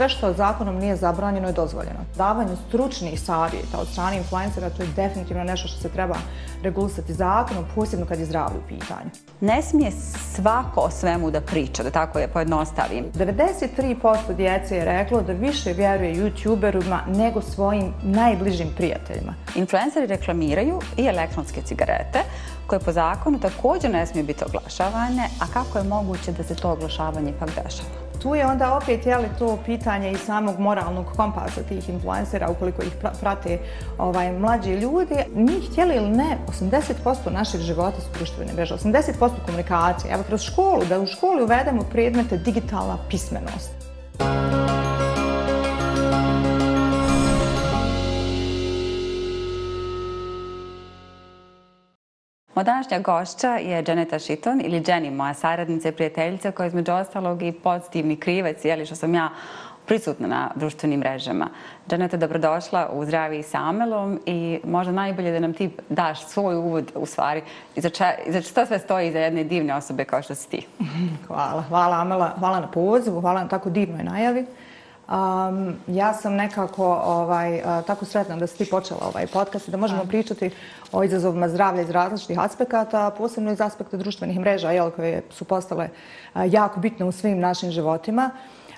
sve što zakonom nije zabranjeno je dozvoljeno. Davanje stručnih savjeta od strane influencera to je definitivno nešto što se treba regulisati zakonom, posebno kad je zdravlje u pitanju. Ne smije svako o svemu da priča, da tako je pojednostavim. 93% djece je reklo da više vjeruje youtuberima nego svojim najbližim prijateljima. Influenceri reklamiraju i elektronske cigarete, koje po zakonu također ne smije biti oglašavane, a kako je moguće da se to oglašavanje ipak dešava? Tu je onda opet jeli, to pitanje i samog moralnog kompasa tih influencera ukoliko ih prate ovaj, mlađi ljudi. Mi htjeli ili ne, 80% našeg života su društvene mreže, 80% komunikacije. Evo kroz školu, da u školi uvedemo predmete digitalna pismenost. Moja današnja gošća je Janeta Šiton ili Jenny, moja saradnica i prijateljica koja je između ostalog i pozitivni krivac, jeli što sam ja prisutna na društvenim mrežama. Janeta, dobrodošla u Zdravi i Samelom i možda najbolje da nam ti daš svoj uvod u stvari i za što sve stoji iza jedne divne osobe kao što si ti. Hvala, hvala Amela, hvala na pozivu, hvala na tako divnoj najavi. Um, ja sam nekako ovaj, tako sretna da si ti počela ovaj podcast i da možemo pričati o izazovima zdravlja iz različitih aspekata, posebno iz aspekta društvenih mreža, jel, koje su postale jako bitne u svim našim životima.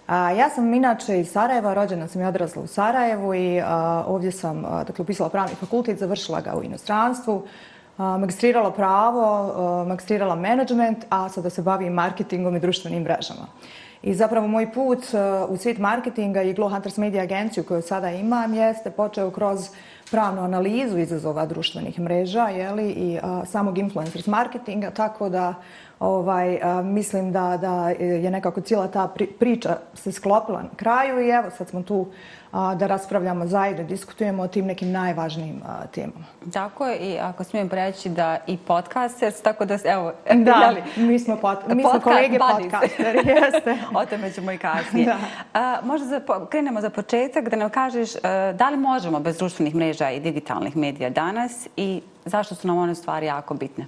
Uh, ja sam inače iz Sarajeva, rođena sam i odrasla u Sarajevu i uh, ovdje sam uh, dakle, upisala pravni fakultet, završila ga u inostranstvu, magistrirala pravo, magistrirala management, a sada se bavim marketingom i društvenim mrežama. I zapravo moj put uh, u svijet marketinga i Glow Hunters Media agenciju koju sada imam jeste počeo kroz pravnu analizu izazova društvenih mreža jeli, i uh, samog influencers marketinga, tako da ovaj, uh, mislim da, da je nekako cijela ta priča se sklopila na kraju i evo sad smo tu da raspravljamo zajedno, diskutujemo o tim nekim najvažnijim temama. Tako je, i ako smijem preći da i podcaster, tako da, evo, da, jeli, mi smo, pod, mi smo kolege podcasteri, jeste. o tome ćemo i kasnije. Da. A, možda za, krenemo za početak da nam kažeš da li možemo bez društvenih mreža i digitalnih medija danas i zašto su nam one stvari jako bitne?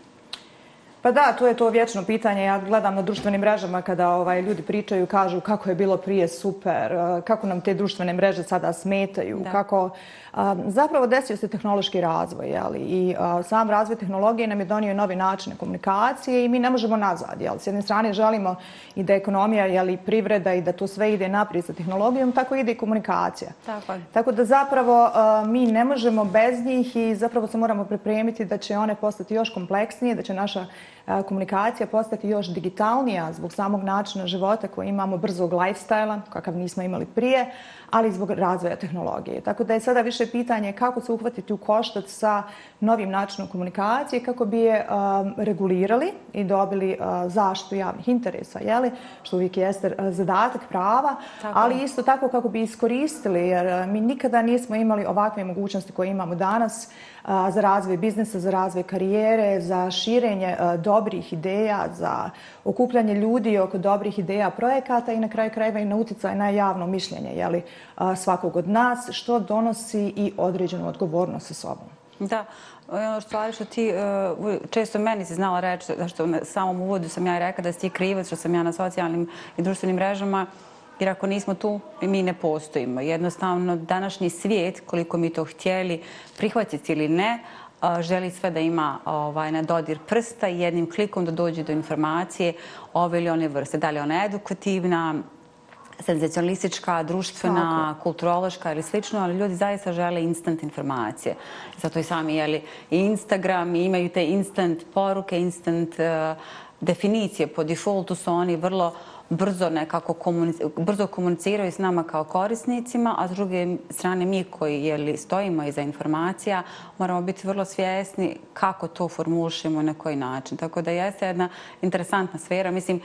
Pa da, to je to vječno pitanje. Ja gledam na društvenim mrežama kada ovaj ljudi pričaju, kažu kako je bilo prije super, kako nam te društvene mreže sada smetaju, da. kako Zapravo desio se tehnološki razvoj jeli? i sam razvoj tehnologije nam je donio novi načine komunikacije i mi ne možemo nazad. Jeli? S jedne strane želimo i da ekonomija jeli, privreda i da to sve ide naprijed sa tehnologijom, tako ide i komunikacija. Tako, tako da zapravo mi ne možemo bez njih i zapravo se moramo pripremiti da će one postati još kompleksnije, da će naša komunikacija postati još digitalnija zbog samog načina života koji imamo brzog lifestyle-a, kakav nismo imali prije, ali zbog razvoja tehnologije. Tako da je sada više pitanje kako se uhvatiti u koštac sa novim načinom komunikacije, kako bi je um, regulirali i dobili uh, zaštitu javnih interesa, jeli? što uvijek jeste uh, zadatak prava, tako. ali isto tako kako bi iskoristili, jer mi nikada nismo imali ovakve mogućnosti koje imamo danas, za razvoj biznesa, za razvoj karijere, za širenje dobrih ideja, za okupljanje ljudi oko dobrih ideja projekata i na kraju krajeva i na uticaj na javno mišljenje jeli, svakog od nas, što donosi i određenu odgovornost sa sobom. Da, ono stvari što ti, e, često meni si znala reći, zašto u samom uvodu sam ja rekla da si ti krivac, što sam ja na socijalnim i društvenim mrežama, Jer ako nismo tu, mi ne postojimo. Jednostavno, današnji svijet, koliko mi to htjeli prihvatiti ili ne, želi sve da ima ovaj, na dodir prsta i jednim klikom da dođe do informacije ove ili one vrste. Da li ona edukativna, senzacionalistička, društvena, Tako. kulturološka ili slično, ali ljudi zaista žele instant informacije. Zato i sami jeli, i Instagram i imaju te instant poruke, instant uh, definicije. Po defaultu su oni vrlo uh, brzo nekako komunici, brzo komuniciraju s nama kao korisnicima, a s druge strane mi koji jeli, stojimo iza informacija moramo biti vrlo svjesni kako to formulšimo na koji način. Tako da jeste jedna interesantna sfera, mislim,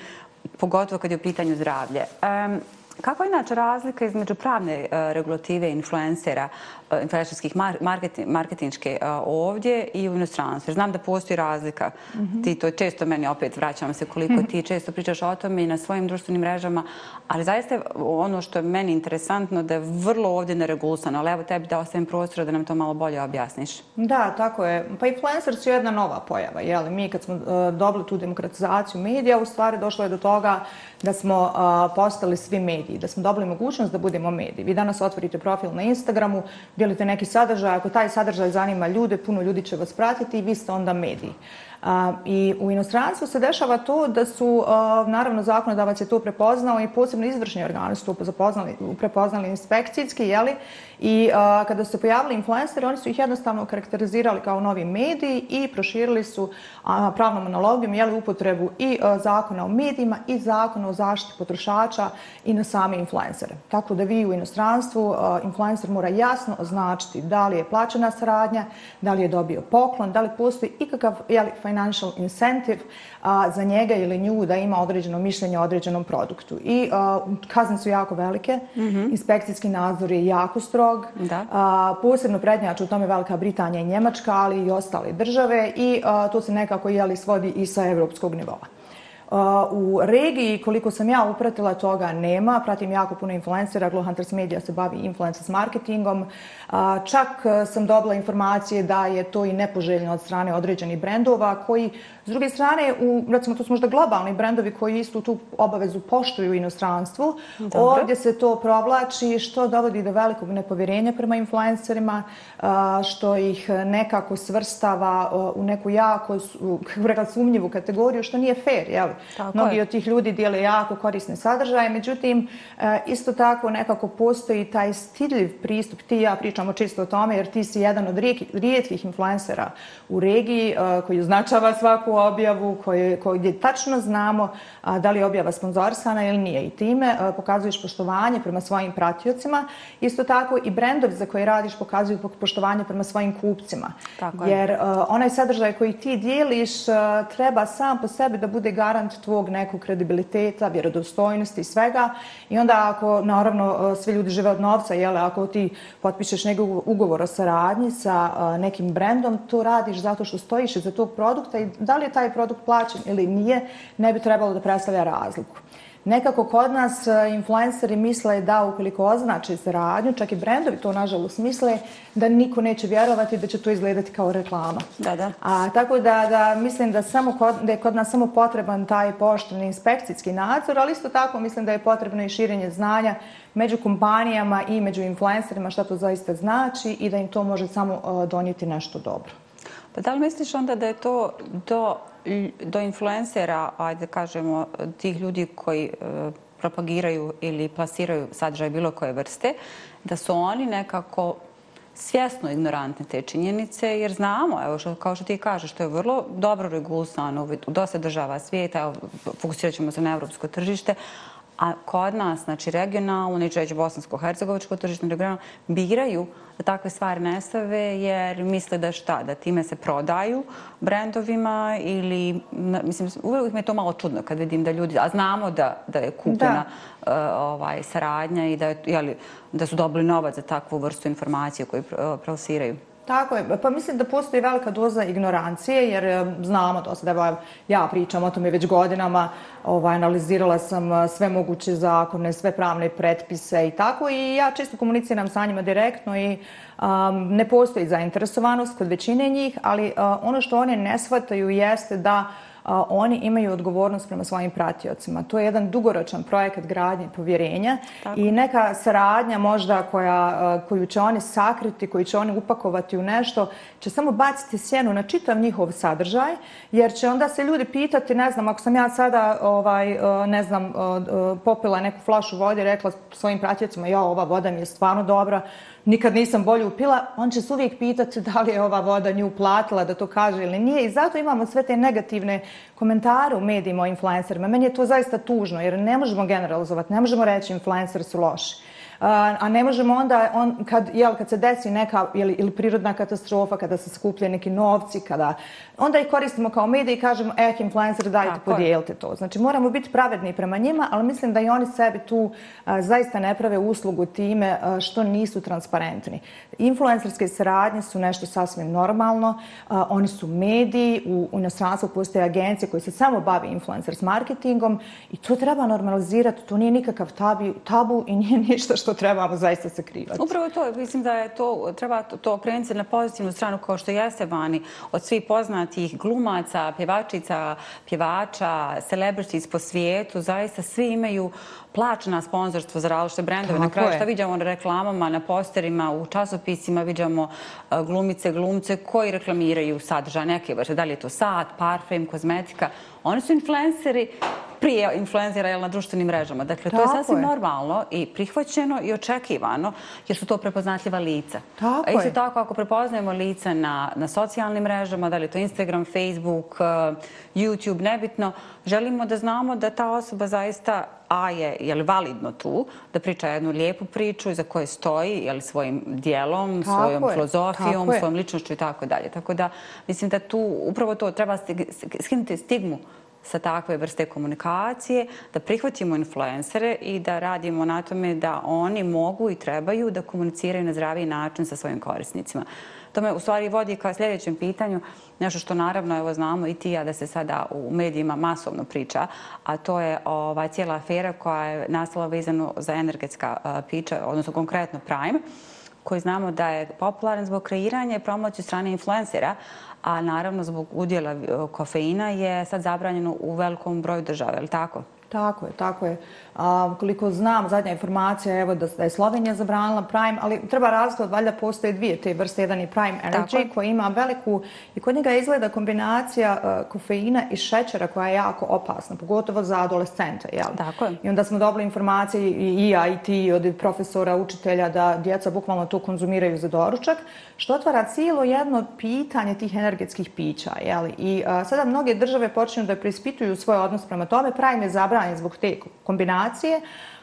pogotovo kad je u pitanju zdravlje. Um, Kako je inače razlika između pravne uh, regulative influencera, uh, influencerskih marketing, marketinške uh, ovdje i u inostranstvu? Znam da postoji razlika. Mm -hmm. Ti to često meni opet vraćam se koliko mm -hmm. ti često pričaš o tome i na svojim društvenim mrežama, ali zaista ono što je meni interesantno da je vrlo ovdje neregulsano, ali evo tebi da ostavim prostora da nam to malo bolje objasniš. Da, tako je. Pa influencer su jedna nova pojava. Jeli? Mi kad smo uh, dobili tu demokratizaciju medija, u stvari došlo je do toga da smo uh, postali svi mediji mediji, da smo dobili mogućnost da budemo mediji. Vi danas otvorite profil na Instagramu, dijelite neki sadržaj, ako taj sadržaj zanima ljude, puno ljudi će vas pratiti i vi ste onda mediji. I u inostranstvu se dešava to da su, naravno, zakonodavac je to prepoznao i posebno izvršni organi su to prepoznali inspekcijski, jeli? I kada su se pojavili influenceri, oni su ih jednostavno karakterizirali kao novi mediji i proširili su pravnom analogijom, jeli, upotrebu i zakona o medijima i zakona o zaštiti potrošača i na same influencere. Tako da vi u inostranstvu, influencer mora jasno označiti da li je plaćena saradnja, da li je dobio poklon, da li postoji ikakav, jeli, financial incentive a, za njega ili nju da ima određeno mišljenje o određenom produktu. I a, kazne su jako velike, mm -hmm. inspekcijski nadzor je jako strog, da. A, posebno prednjaču u tome Velika Britanija i Njemačka, ali i ostale države i a, to se nekako jeli svodi i sa evropskog nivoa. U regiji, koliko sam ja upratila, toga nema. Pratim jako puno influencera. Glow Hunters Media se bavi influencers marketingom. Čak sam dobila informacije da je to i nepoželjno od strane određenih brendova koji, s druge strane, u, recimo, to su možda globalni brendovi koji istu tu obavezu poštuju u inostranstvu. Dobro. Ovdje se to provlači što dovodi do velikog nepovjerenja prema influencerima, što ih nekako svrstava u neku jako, kako rekla, sumnjivu kategoriju, što nije fair, jel? Tako Mnogi je. od tih ljudi dijele jako korisne sadržaje, međutim, e, isto tako nekako postoji taj stidljiv pristup. Ti ja pričamo čisto o tome, jer ti si jedan od rijetkih influencera u regiji e, koji označava svaku objavu, koji, koji gdje tačno znamo da li je objava sponzorsana ili nije. I time e, pokazuješ poštovanje prema svojim pratiocima. Isto tako i brendovi za koje radiš pokazuju poštovanje prema svojim kupcima. Tako jer onaj sadržaj koji ti dijeliš treba sam po sebi da bude garant garant tvog nekog kredibiliteta, vjerodostojnosti i svega. I onda ako, naravno, e, svi ljudi žive od novca, jele, ako ti potpišeš neki ugovor o saradnji sa e, nekim brendom, to radiš zato što stojiš iza tog produkta i da li je taj produkt plaćen ili nije, ne bi trebalo da predstavlja razliku. Nekako kod nas e, influenceri misle da ukoliko označe saradnju, čak i brendovi to nažalost misle, da niko neće vjerovati da će to izgledati kao reklama. Da, da. A, tako da, da mislim da, samo kod, da je kod nas samo potreban taj pošteni inspekcijski nadzor, ali isto tako mislim da je potrebno i širenje znanja među kompanijama i među influencerima šta to zaista znači i da im to može samo e, donijeti nešto dobro. Pa da li misliš onda da je to do do influencera, ajde kažemo, tih ljudi koji e, propagiraju ili plasiraju sadržaj bilo koje vrste, da su oni nekako svjesno ignorantne te činjenice, jer znamo, evo, što, kao što ti kažeš, što je vrlo dobro regulisano u dosta država svijeta, fokusirat ćemo se na evropsko tržište, a kod nas, znači regionalno, neću reći bosansko-hercegovičko tržište, regionalno, biraju da takve stvari ne stave jer misle da šta, da time se prodaju brendovima ili, mislim, uvijek mi je to malo čudno kad vidim da ljudi, a znamo da, da je kupljena uh, ovaj, saradnja i da, je, jeli, da su dobili novac za takvu vrstu informacije koju plasiraju. Tako je. Pa mislim da postoji velika doza ignorancije, jer znamo to da ja pričam o tome već godinama, ovaj, analizirala sam e, sve moguće zakone, sve pravne pretpise i tako i ja čisto komuniciram sa njima direktno i um, ne postoji zainteresovanost kod većine njih, ali uh, ono što oni ne shvataju jeste da uh, oni imaju odgovornost prema svojim pratiocima. To je jedan dugoročan projekat gradnje povjerenja Tako. i neka saradnja možda koja, koju će oni sakriti, koju će oni upakovati u nešto, će samo baciti sjenu na čitav njihov sadržaj, jer će onda se ljudi pitati, ne znam, ako sam ja sada, ovaj, ne znam, popila neku flašu vode i rekla svojim pratiocima, ja, ova voda mi je stvarno dobra, nikad nisam bolje upila, on će se uvijek pitati da li je ova voda nju platila da to kaže ili nije. I zato imamo sve te negativne komentare u medijima o influencerima. Meni je to zaista tužno jer ne možemo generalizovati, ne možemo reći influencer su loši a ne možemo onda, on, kad, jel, kad se desi neka ili, ili prirodna katastrofa, kada se skuplje neki novci, kada, onda ih koristimo kao mediji i kažemo, eh, influencer, dajte, Tako podijelite to. Znači, moramo biti pravedni prema njima, ali mislim da i oni sebi tu a, zaista ne prave uslugu time a, što nisu transparentni. Influencerske saradnje su nešto sasvim normalno, a, oni su mediji, u, u inostranstvu postoje agencije koje se samo bavi influencers marketingom i to treba normalizirati, to nije nikakav tabu, tabu i nije ništa što što trebamo zaista sakrivati. Upravo to, mislim da je to, treba to okrenuti na pozitivnu stranu kao što jeste vani od svih poznatih glumaca, pjevačica, pjevača, celebrities po svijetu, zaista svi imaju plaćena sponzorstvo za različite brendove. Na kraju šta vidimo na reklamama, na posterima, u časopisima vidimo e, glumice, glumce koji reklamiraju sadržaj neke vrste. Da li je to sat, parfum, kozmetika. Oni su influenceri prije influenzira na društvenim mrežama. Dakle, to je sasvim normalno i prihvaćeno i očekivano jer su to prepoznatljiva lica. Tako. Isto tako, ako prepoznajemo lica na socijalnim mrežama, da li je to Instagram, Facebook, e, YouTube, nebitno, želimo da znamo da ta osoba zaista A je, je li validno tu, da priča jednu lijepu priču za koje stoji, je li svojim dijelom, svojom filozofijom, svojom ličnošću i tako dalje. Tako da, mislim da tu upravo to treba skinuti stigmu sa takve vrste komunikacije, da prihvatimo influencere i da radimo na tome da oni mogu i trebaju da komuniciraju na zdraviji način sa svojim korisnicima. To me u stvari vodi ka sljedećem pitanju, nešto što naravno evo znamo i ti ja da se sada u medijima masovno priča, a to je ova cijela afera koja je nastala vezano za energetska pića, odnosno konkretno Prime, koji znamo da je popularan zbog kreiranja i promocije strane influencera, a naravno zbog udjela e, kofeina je sad zabranjeno u velikom broju država, je li tako? Tako je, tako je. A, koliko znam, zadnja informacija je da je Slovenija zabranila Prime, ali treba razlikovati, valjda postoje dvije te vrste. Jedan je Prime Energy koji ima veliku i kod njega izgleda kombinacija uh, kofeina i šećera koja je jako opasna, pogotovo za adolescente. Jel? Tako je. I onda smo dobili informacije i ja i ti od profesora, učitelja da djeca bukvalno to konzumiraju za doručak, što otvara cijelo jedno pitanje tih energetskih pića. Jel? I uh, sada mnoge države počinju da prispituju svoj odnos prema tome. Prime je zabranjen zbog te kombinacije informacije,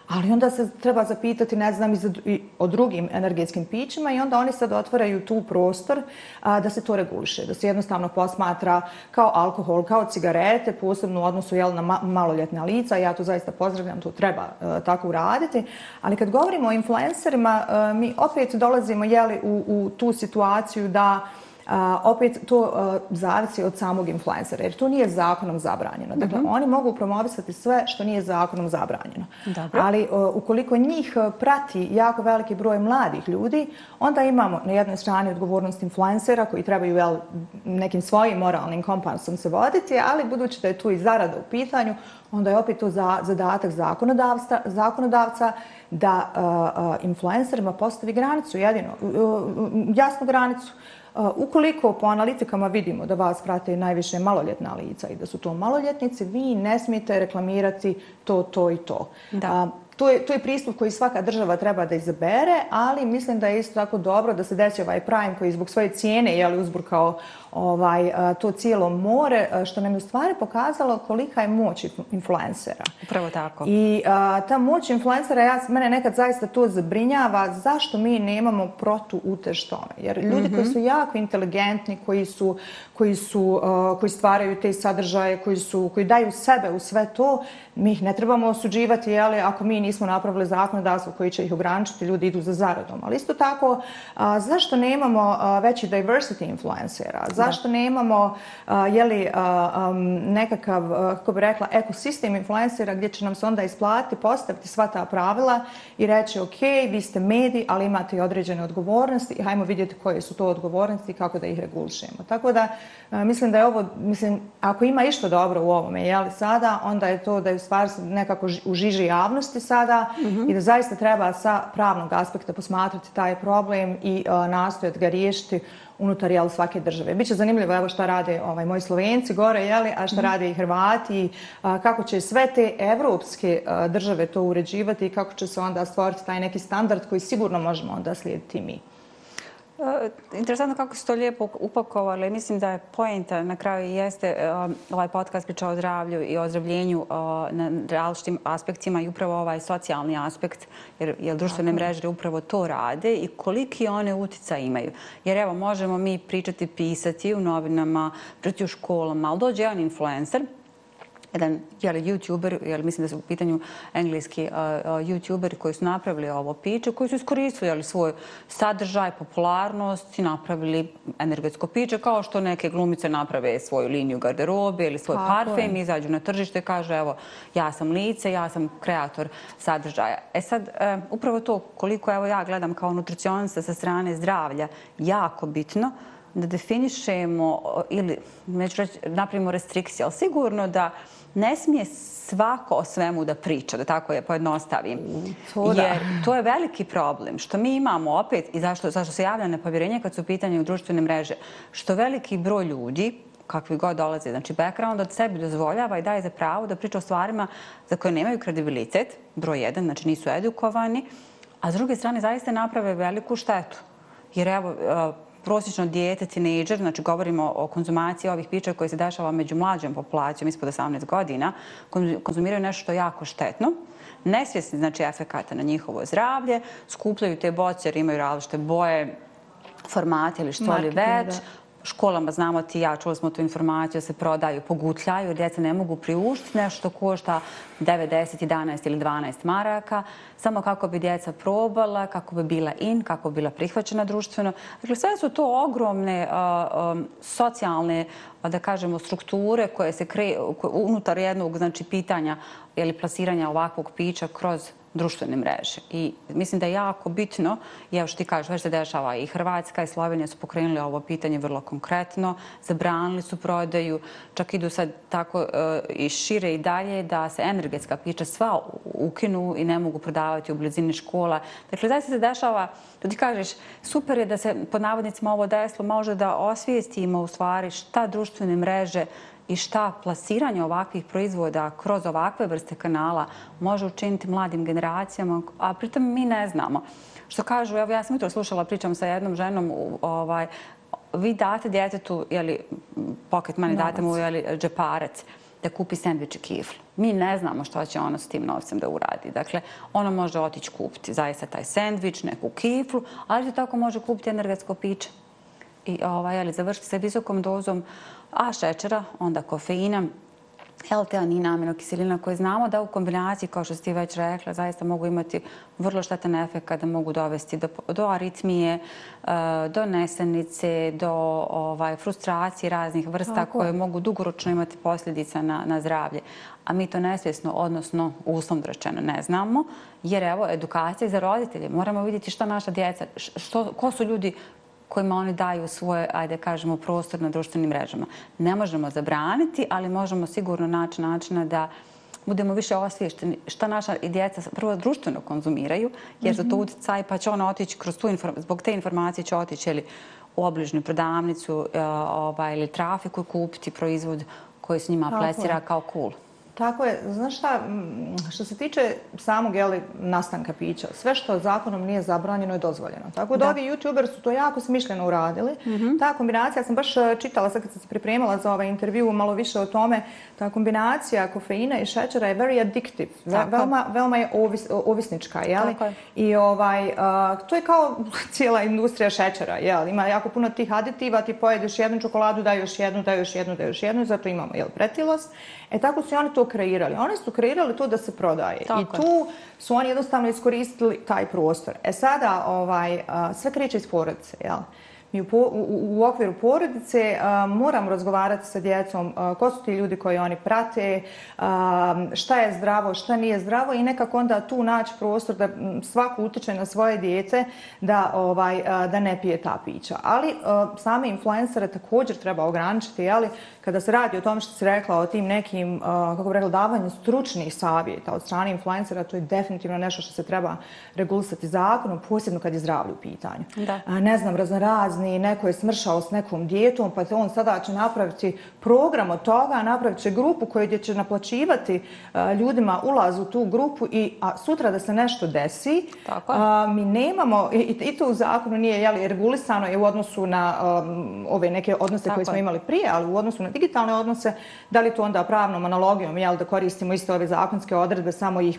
ali onda se treba zapitati, ne znam, i o drugim energetskim pićima i onda oni sad otvaraju tu prostor a, da se to reguliše, da se jednostavno posmatra kao alkohol, kao cigarete, posebno u odnosu jel, na ma maloljetna lica. Ja to zaista pozdravljam, to treba a, tako uraditi. Ali kad govorimo o influencerima, a, mi opet dolazimo jeli, u, u tu situaciju da opet to zavisi od samog influencera, jer to nije zakonom zabranjeno. Dakle, mhm. oni mogu promovisati sve što nije zakonom zabranjeno. Ali ukoliko njih prati jako veliki broj mladih ljudi, onda imamo na jednoj strani odgovornost influencera koji trebaju nekim svojim moralnim kompasom se voditi, ali budući da je tu i zarada u pitanju, onda je opet to zadatak zakonodavca da influencerima postavi granicu, jedino, jasnu granicu. Ukoliko po analitikama vidimo da vas prate najviše maloljetna lica i da su to maloljetnici, vi ne smijete reklamirati to, to i to. Da. To je, to je pristup koji svaka država treba da izabere, ali mislim da je isto tako dobro da se desi ovaj Prime koji zbog svoje cijene je uzburkao ovaj, to cijelo more, što nam je u stvari pokazalo kolika je moć influencera. Upravo tako. I a, ta moć influencera, ja, mene nekad zaista to zabrinjava, zašto mi nemamo protu utež tome? Jer ljudi mm -hmm. koji su jako inteligentni, koji, su, koji, su, a, koji stvaraju te sadržaje, koji, su, koji daju sebe u sve to, mi ih ne trebamo osuđivati, jeli, ako mi nismo napravili zakonodavstvo koji će ih ograničiti, ljudi idu za zaradom. Ali isto tako, a, zašto nemamo a, veći diversity influencera? Zašto nemamo a, jeli, a, um, nekakav, a, kako bi rekla, ekosistem influencera gdje će nam se onda isplatiti, postaviti sva ta pravila i reći, ok, vi ste mediji, ali imate i određene odgovornosti i hajmo vidjeti koje su to odgovornosti i kako da ih regulišemo. Tako da, a, mislim da je ovo, mislim, ako ima išto dobro u ovome, jeli, sada, onda je to da je stvar nekako u žiži javnosti sada mm -hmm. i da zaista treba sa pravnog aspekta posmatrati taj problem i uh, nastojati ga riješiti unutar jel, svake države. Biće zanimljivo evo šta rade ovaj, moji Slovenci gore, jeli, a šta mm -hmm. rade i Hrvati, a, kako će sve te evropske a, države to uređivati i kako će se onda stvoriti taj neki standard koji sigurno možemo onda slijediti mi. E, interesantno kako ste to lijepo upakovali. Mislim da je pojenta na kraju jeste e, ovaj podcast priča o zdravlju i o zdravljenju e, na različitim aspektima i upravo ovaj socijalni aspekt, jer, jer društvene mreže upravo to rade i koliki one utica imaju. Jer evo, možemo mi pričati, pisati u novinama, pričati u školama, ali dođe jedan influencer jedan jeli, youtuber, jeli, mislim da su u pitanju engleski uh, uh, youtuberi koji su napravili ovo piće, koji su iskoristili jeli, svoj sadržaj, popularnost i napravili energetsko piće, kao što neke glumice naprave svoju liniju garderobe ili svoj Tako parfem, je. izađu na tržište i kažu evo, ja sam lice, ja sam kreator sadržaja. E sad, uh, upravo to koliko evo ja gledam kao nutricionista sa strane zdravlja, jako bitno, da definišemo ili neću reći, napravimo restrikcije, ali sigurno da ne smije svako o svemu da priča, da tako je pojednostavim. To Jer to je veliki problem. Što mi imamo opet i zašto, zašto se javlja nepovjerenje kad su pitanje u društvene mreže, što veliki broj ljudi, kakvi god dolaze, znači background od sebi dozvoljava i daje za pravo da priča o stvarima za koje nemaju kredibilitet, broj jedan, znači nisu edukovani, a s druge strane zaista naprave veliku štetu. Jer evo, prosječno dijete, tinejdžer, znači govorimo o konzumaciji ovih pića koji se dešava među mlađom populacijom ispod 18 godina, konzumiraju nešto što je jako štetno, nesvjesni znači efekata na njihovo zdravlje, skupljaju te boce jer imaju različite boje, formate ili što li već, školama znamo ti ja, čuli smo tu informaciju, se prodaju, pogutljaju, djeca ne mogu priuštiti nešto košta 9, 10, 11 ili 12 maraka, samo kako bi djeca probala, kako bi bila in, kako bi bila prihvaćena društveno. Dakle, sve su to ogromne socijalne, Pa da kažemo, strukture koje se kreju unutar jednog znači, pitanja ili plasiranja ovakvog pića kroz društvene mreže. I mislim da je jako bitno, i evo što ti kažeš, već se dešava i Hrvatska i Slovenija su pokrenuli ovo pitanje vrlo konkretno, zabranili su prodaju, čak idu sad tako e, i šire i dalje da se energetska pića sva ukinu i ne mogu prodavati u blizini škola. Dakle, zaista se dešava, da ti kažeš, super je da se pod navodnicima ovo deslo može da osvijestimo u stvari šta društvene mreže i šta plasiranje ovakvih proizvoda kroz ovakve vrste kanala može učiniti mladim generacijama, a pritom mi ne znamo. Što kažu, evo ja sam jutro slušala, pričam sa jednom ženom, ovaj, vi date djetetu, jeli, pocket money, date mu jeli, džeparac da kupi sandvič i kiflu. Mi ne znamo što će ono s tim novcem da uradi. Dakle, ono može otići kupiti zaista taj sandvič, neku kiflu, ali to tako može kupiti energetsko piće. I ovaj, jeli, završiti sa visokom dozom a šećera, onda kofeina, L-teanina, aminokiselina koje znamo da u kombinaciji, kao što ste već rekla, zaista mogu imati vrlo štetan efekt kada mogu dovesti do, do aritmije, e, do nesenice, do ovaj, frustracije raznih vrsta Tako. koje mogu dugoročno imati posljedica na, na zdravlje. A mi to nesvjesno, odnosno uslovno rečeno, ne znamo, jer evo, edukacija za roditelje. Moramo vidjeti što naša djeca, što, ko su ljudi kojima oni daju svoje, ajde kažemo, prostor na društvenim mrežama. Ne možemo zabraniti, ali možemo sigurno naći načina da budemo više osviješteni šta naša i djeca prvo društveno konzumiraju, jer za to mhm. utjecaj, pa će ona otići kroz tu zbog te informacije će otići ili u obližnju prodavnicu e, ovaj, ili trafiku i kupiti proizvod koji s njima plesira kao cool. Tako je. Znaš šta, što se tiče samog jeli, nastanka pića, sve što zakonom nije zabranjeno je dozvoljeno. Tako da, da. ovi youtuberi su to jako smišljeno uradili. Mm -hmm. Ta kombinacija, ja sam baš e, čitala sad kad sam se pripremala za ovaj intervju malo više o tome, ta kombinacija kofeina i šećera je very addictive. Tako. Veoma, veoma je ovis, ovisnička. Jeli? Tako je. I ovaj, uh, to je kao cijela industrija šećera. Jel? Ima jako puno tih aditiva, ti pojedeš jednu čokoladu, daj još jednu, daj još jednu, daj još jednu, zato imamo jel, pretilost. E tako su oni to kreirali. Oni su kreirali to da se prodaje. Tako I tu su oni jednostavno iskoristili taj prostor. E sada ovaj, sve kreće iz porodice. Jel? Mi u, u, u okviru porodice a, moramo razgovarati sa djecom a, ko su ti ljudi koji oni prate, a, šta je zdravo, šta nije zdravo i nekako onda tu naći prostor da svako utiče na svoje djece da, ovaj, a, da ne pije ta pića. Ali a, same influencere također treba ograničiti, ali kada se radi o tom što si rekla o tim nekim, a, kako bi rekla, davanju stručnih savjeta od strane influencera, to je definitivno nešto što se treba regulisati zakonom, posebno kad je zdravlje u pitanju. Da. A, ne znam, raznorazni bolesni, neko je smršao s nekom djetom, pa on sada će napraviti program od toga, napravit će grupu koju će naplaćivati ljudima ulaz u tu grupu i a, sutra da se nešto desi, Tako. A, mi nemamo, i, i to u zakonu nije jeli, regulisano je u odnosu na um, ove neke odnose Tako koje smo imali prije, ali u odnosu na digitalne odnose, da li to onda pravnom analogijom, jel, da koristimo isto ove zakonske odredbe, samo ih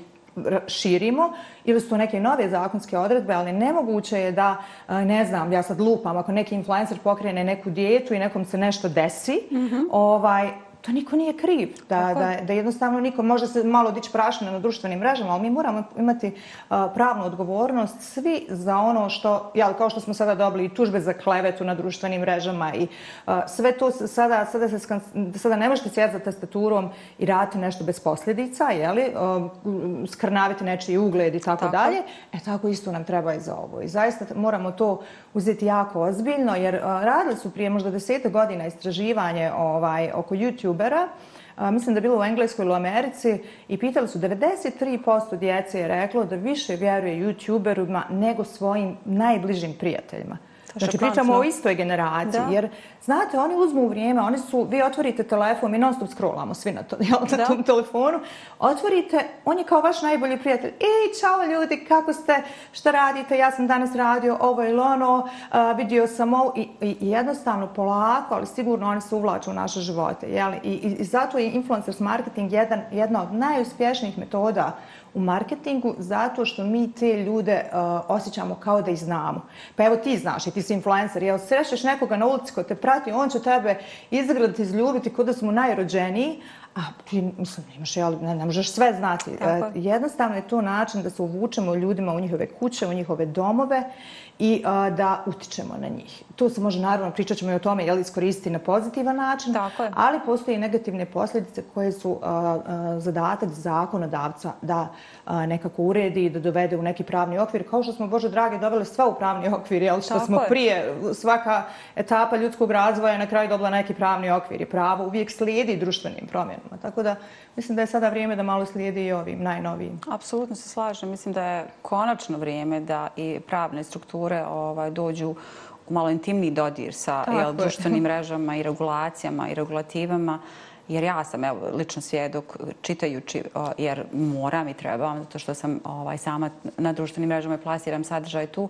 širimo ili su neke nove zakonske odredbe, ali nemoguće je da, ne znam, ja sad lupam, ako neki influencer pokrene neku dijetu i nekom se nešto desi, mm -hmm. ovaj, to niko nije kriv. Da, da, da jednostavno niko može se malo dići prašine na društvenim mrežama, ali mi moramo imati uh, pravnu odgovornost svi za ono što, jel, kao što smo sada dobili i tužbe za klevetu na društvenim mrežama i uh, sve to sada, sada, se, sada ne možete sjeti za tastaturom i raditi nešto bez posljedica, jeli, uh, skrnaviti nečiji ugled i tako, tako dalje. E tako isto nam treba i za ovo. I zaista moramo to uzeti jako ozbiljno, jer radili su prije možda desete godina istraživanje ovaj, oko youtubera, mislim da je bilo u Engleskoj ili u Americi, i pitali su 93% djece je reklo da više vjeruje youtuberima nego svojim najbližim prijateljima. Znači, pričamo o istoj generaciji, da. jer, znate, oni uzmu vrijeme, oni su, vi otvorite telefon, mi non stop scrollamo svi na, to, jel, na tom telefonu, otvorite, on je kao vaš najbolji prijatelj. Ej, čao ljudi, kako ste, šta radite, ja sam danas radio ovo ili ono, uh, vidio sam ovo, i, i, jednostavno, polako, ali sigurno oni se uvlaču u naše živote, jel? I, i, i zato je influencers marketing jedan, jedna od najuspješnijih metoda u marketingu zato što mi te ljude uh, osjećamo kao da ih znamo. Pa evo ti znaš i ti si influencer, jel srećeš nekoga na ulici ko te prati, on će tebe izgledati, izljubiti kod da smo najrođeniji, a ti, mislim, nemaš, jel, ne, ne možeš sve znati. Tako. Jednostavno je to način da se uvučemo ljudima u njihove kuće, u njihove domove i a, da utičemo na njih. Tu se može, naravno, pričat ćemo i o tome, jel, iskoristiti na pozitivan način, Tako je. ali postoje i negativne posljedice koje su a, a, zadatak zakonodavca da a, nekako uredi i da dovede u neki pravni okvir, kao što smo, Bože drage, doveli sve u pravni okvir, jel, što Tako smo je. prije, svaka etapa ljudskog razvoja na kraju dobila neki pravni okvir i pravo uvijek slijedi društvenim promjenama. Tako da, mislim da je sada vrijeme da malo slijedi i ovim najnovijim. Apsolutno se slažem. Mislim da je konačno vrijeme da i pravne strukture ovaj, dođu u malo intimni dodir sa jel, društvenim mrežama i regulacijama i regulativama. Jer ja sam evo, lično svjedok čitajući, jer moram i trebam, zato što sam ovaj, sama na društvenim mrežama i plasiram sadržaj tu,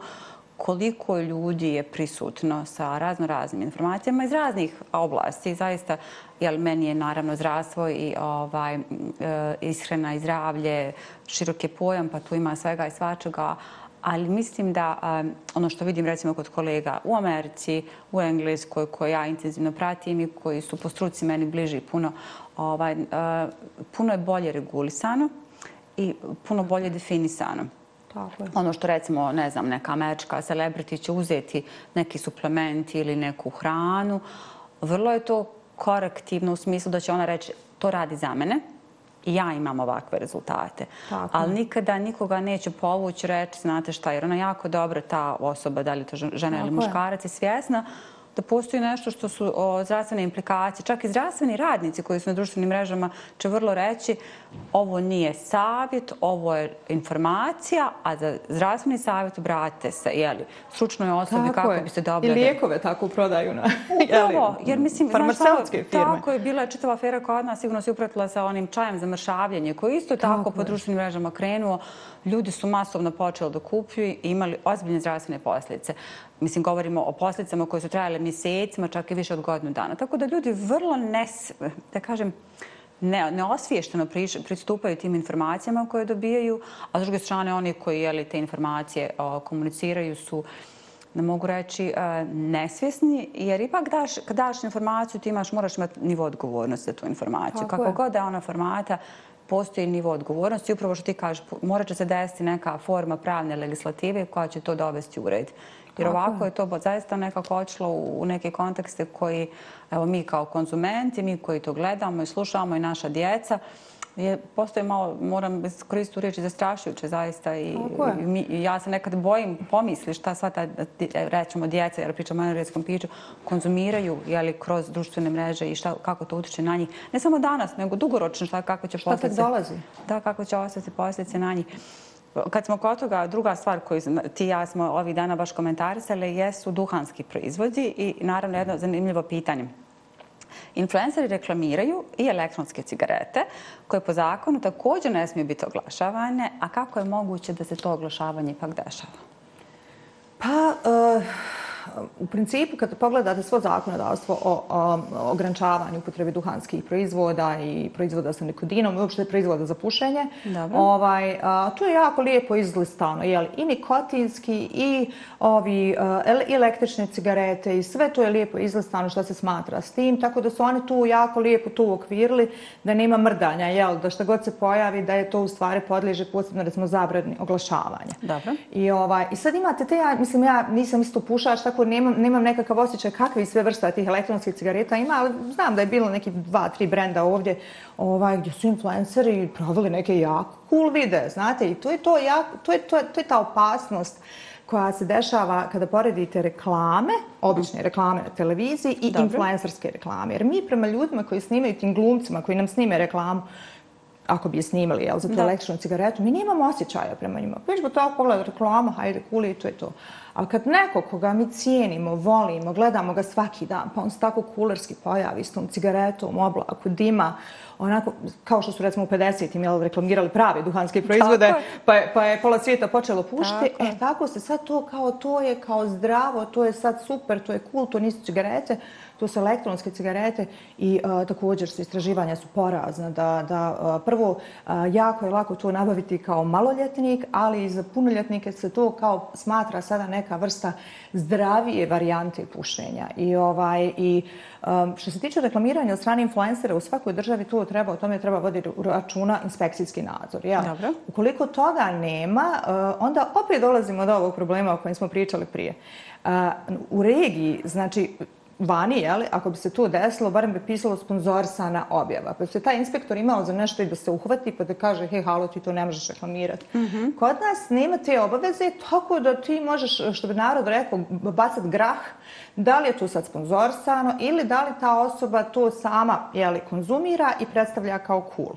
koliko ljudi je prisutno sa razno raznim informacijama iz raznih oblasti. Zaista, jel, meni je naravno zdravstvo i ovaj, e, ishrena i zdravlje, široke pojam, pa tu ima svega i svačega. Ali mislim da um, ono što vidim recimo kod kolega u Americi, u Engleskoj, koje ja intenzivno pratim i koji su po struci meni bliži puno, ovaj, uh, puno je bolje regulisano i puno bolje definisano. Tako je. Ono što recimo, ne znam, neka američka celebrity će uzeti neki suplement ili neku hranu, vrlo je to korektivno u smislu da će ona reći to radi za mene i ja imam ovakve rezultate. Tako. Ali nikada nikoga neće povući reći, znate šta, jer ona jako dobra ta osoba, da li to žena ili muškarac, je svjesna da postoji nešto što su o, zdravstvene implikacije. Čak i zdravstveni radnici koji su na društvenim mrežama će vrlo reći ovo nije savjet, ovo je informacija, a za zdravstveni savjet obratite se jeli, stručnoj osobi tako kako je. biste dobro... I lijekove tako prodaju na Upravo, jer mislim, farmaceutske firme. Tako je bila čitava afera kod nas, sigurno se upratila sa onim čajem za mršavljenje, koji isto tako, tako po društvenim mrežama krenuo. Ljudi su masovno počeli da kupuju i imali ozbiljne zdravstvene posljedice. Mislim, govorimo o posljedicama koje su trajale mjesecima, čak i više od godinu dana. Tako da ljudi vrlo nes, da kažem, ne, neosviješteno pristupaju tim informacijama koje dobijaju, a s druge strane oni koji jeli, te informacije o, komuniciraju su, ne mogu reći, e, nesvjesni, jer ipak daš, kad daš informaciju, ti imaš, moraš imati nivo odgovornosti za tu informaciju. Kako je. god da ona formata, postoji nivo odgovornosti. Upravo što ti kažeš, morat će se desiti neka forma pravne legislative koja će to dovesti u red. Jer ovako je to zaista nekako očilo u neke kontekste koji, evo mi kao konzumenti, mi koji to gledamo i slušamo i naša djeca, je, postoje malo, moram koristiti riječi, zastrašujuće zaista i, i, ja se nekad bojim pomisli šta sva ta, rećemo, djeca, jer pričamo o energetskom piću, konzumiraju jeli, kroz društvene mreže i šta, kako to utiče na njih. Ne samo danas, nego dugoročno šta, kako će posljedice... Šta dolazi? Da, kako će ostati posljedice na njih. Kad smo kod toga, druga stvar koju ti i ja smo ovih dana baš komentarisali jesu duhanski proizvodi i naravno jedno zanimljivo pitanje. Influenceri reklamiraju i elektronske cigarete koje po zakonu također ne smiju biti oglašavane, a kako je moguće da se to oglašavanje ipak dešava? Pa, uh, u principu, kad pogledate svo zakonodavstvo o, o, ograničavanju upotrebe duhanskih proizvoda i proizvoda sa nikodinom i uopšte proizvoda za pušenje, Dobro. ovaj, a, to je jako lijepo izlistano. Jel? I nikotinski i ovi a, el- električne cigarete i sve to je lijepo izlistano što se smatra s tim, tako da su oni tu jako lijepo tu uokvirili da nema mrdanja, jel? da što god se pojavi da je to u stvari podliježe posebno recimo zabrani oglašavanja. Dobro. I, ovaj, I sad imate te, ja, mislim, ja nisam isto pušač, tako nemam, nemam nekakav osjećaj kakvi sve vrsta tih elektronskih cigareta ima, ali znam da je bilo neki dva, tri brenda ovdje ovaj, gdje su influenceri proveli neke jako cool vide, znate, i to je, to, jako, to je, to je, to je ta opasnost koja se dešava kada poredite reklame, obične reklame na televiziji i Dobro. influencerske reklame. Jer mi prema ljudima koji snimaju tim glumcima, koji nam snime reklamu, ako bi je snimali jel, za tu Da. električnu cigaretu, mi nemamo osjećaja prema njima. Pa ćemo tako pogledati reklamu, hajde, kuli, to je to. Ali kad neko koga mi cijenimo, volimo, gledamo ga svaki dan, pa on se tako kulerski pojavi s tom cigaretom, oblaku, dima, onako, kao što su recimo u 50-im jel, reklamirali prave duhanske proizvode, Tako pa je, pa je pola svijeta počelo pušiti. Tako. E, tako se sad to kao, to je kao zdravo, to je sad super, to je cool, to nisu cigarete, to su elektronske cigarete i a, također su istraživanja su porazna da, da a, prvo a, jako je lako to nabaviti kao maloljetnik, ali i za punoljetnike se to kao smatra sada neka vrsta zdravije varijante pušenja. I ovaj i što se tiče reklamiranja od strane influencera u svakoj državi to treba o tome treba voditi računa inspekcijski nadzor. Ja. Dobro. Ukoliko toga nema, onda opet dolazimo do ovog problema o kojem smo pričali prije. U regiji, znači, vani, jeli, ako bi se to desilo, barem bi pisalo sponzorsana objava. Pa se taj inspektor imao za nešto i da se uhvati pa da kaže, hej, halo, ti to ne možeš reklamirati. Kod nas nema te obaveze, tako da ti možeš, što bi narod rekao, bacat grah, da li je to sad sponzorsano ili da li ta osoba to sama jeli, konzumira i predstavlja kao cool.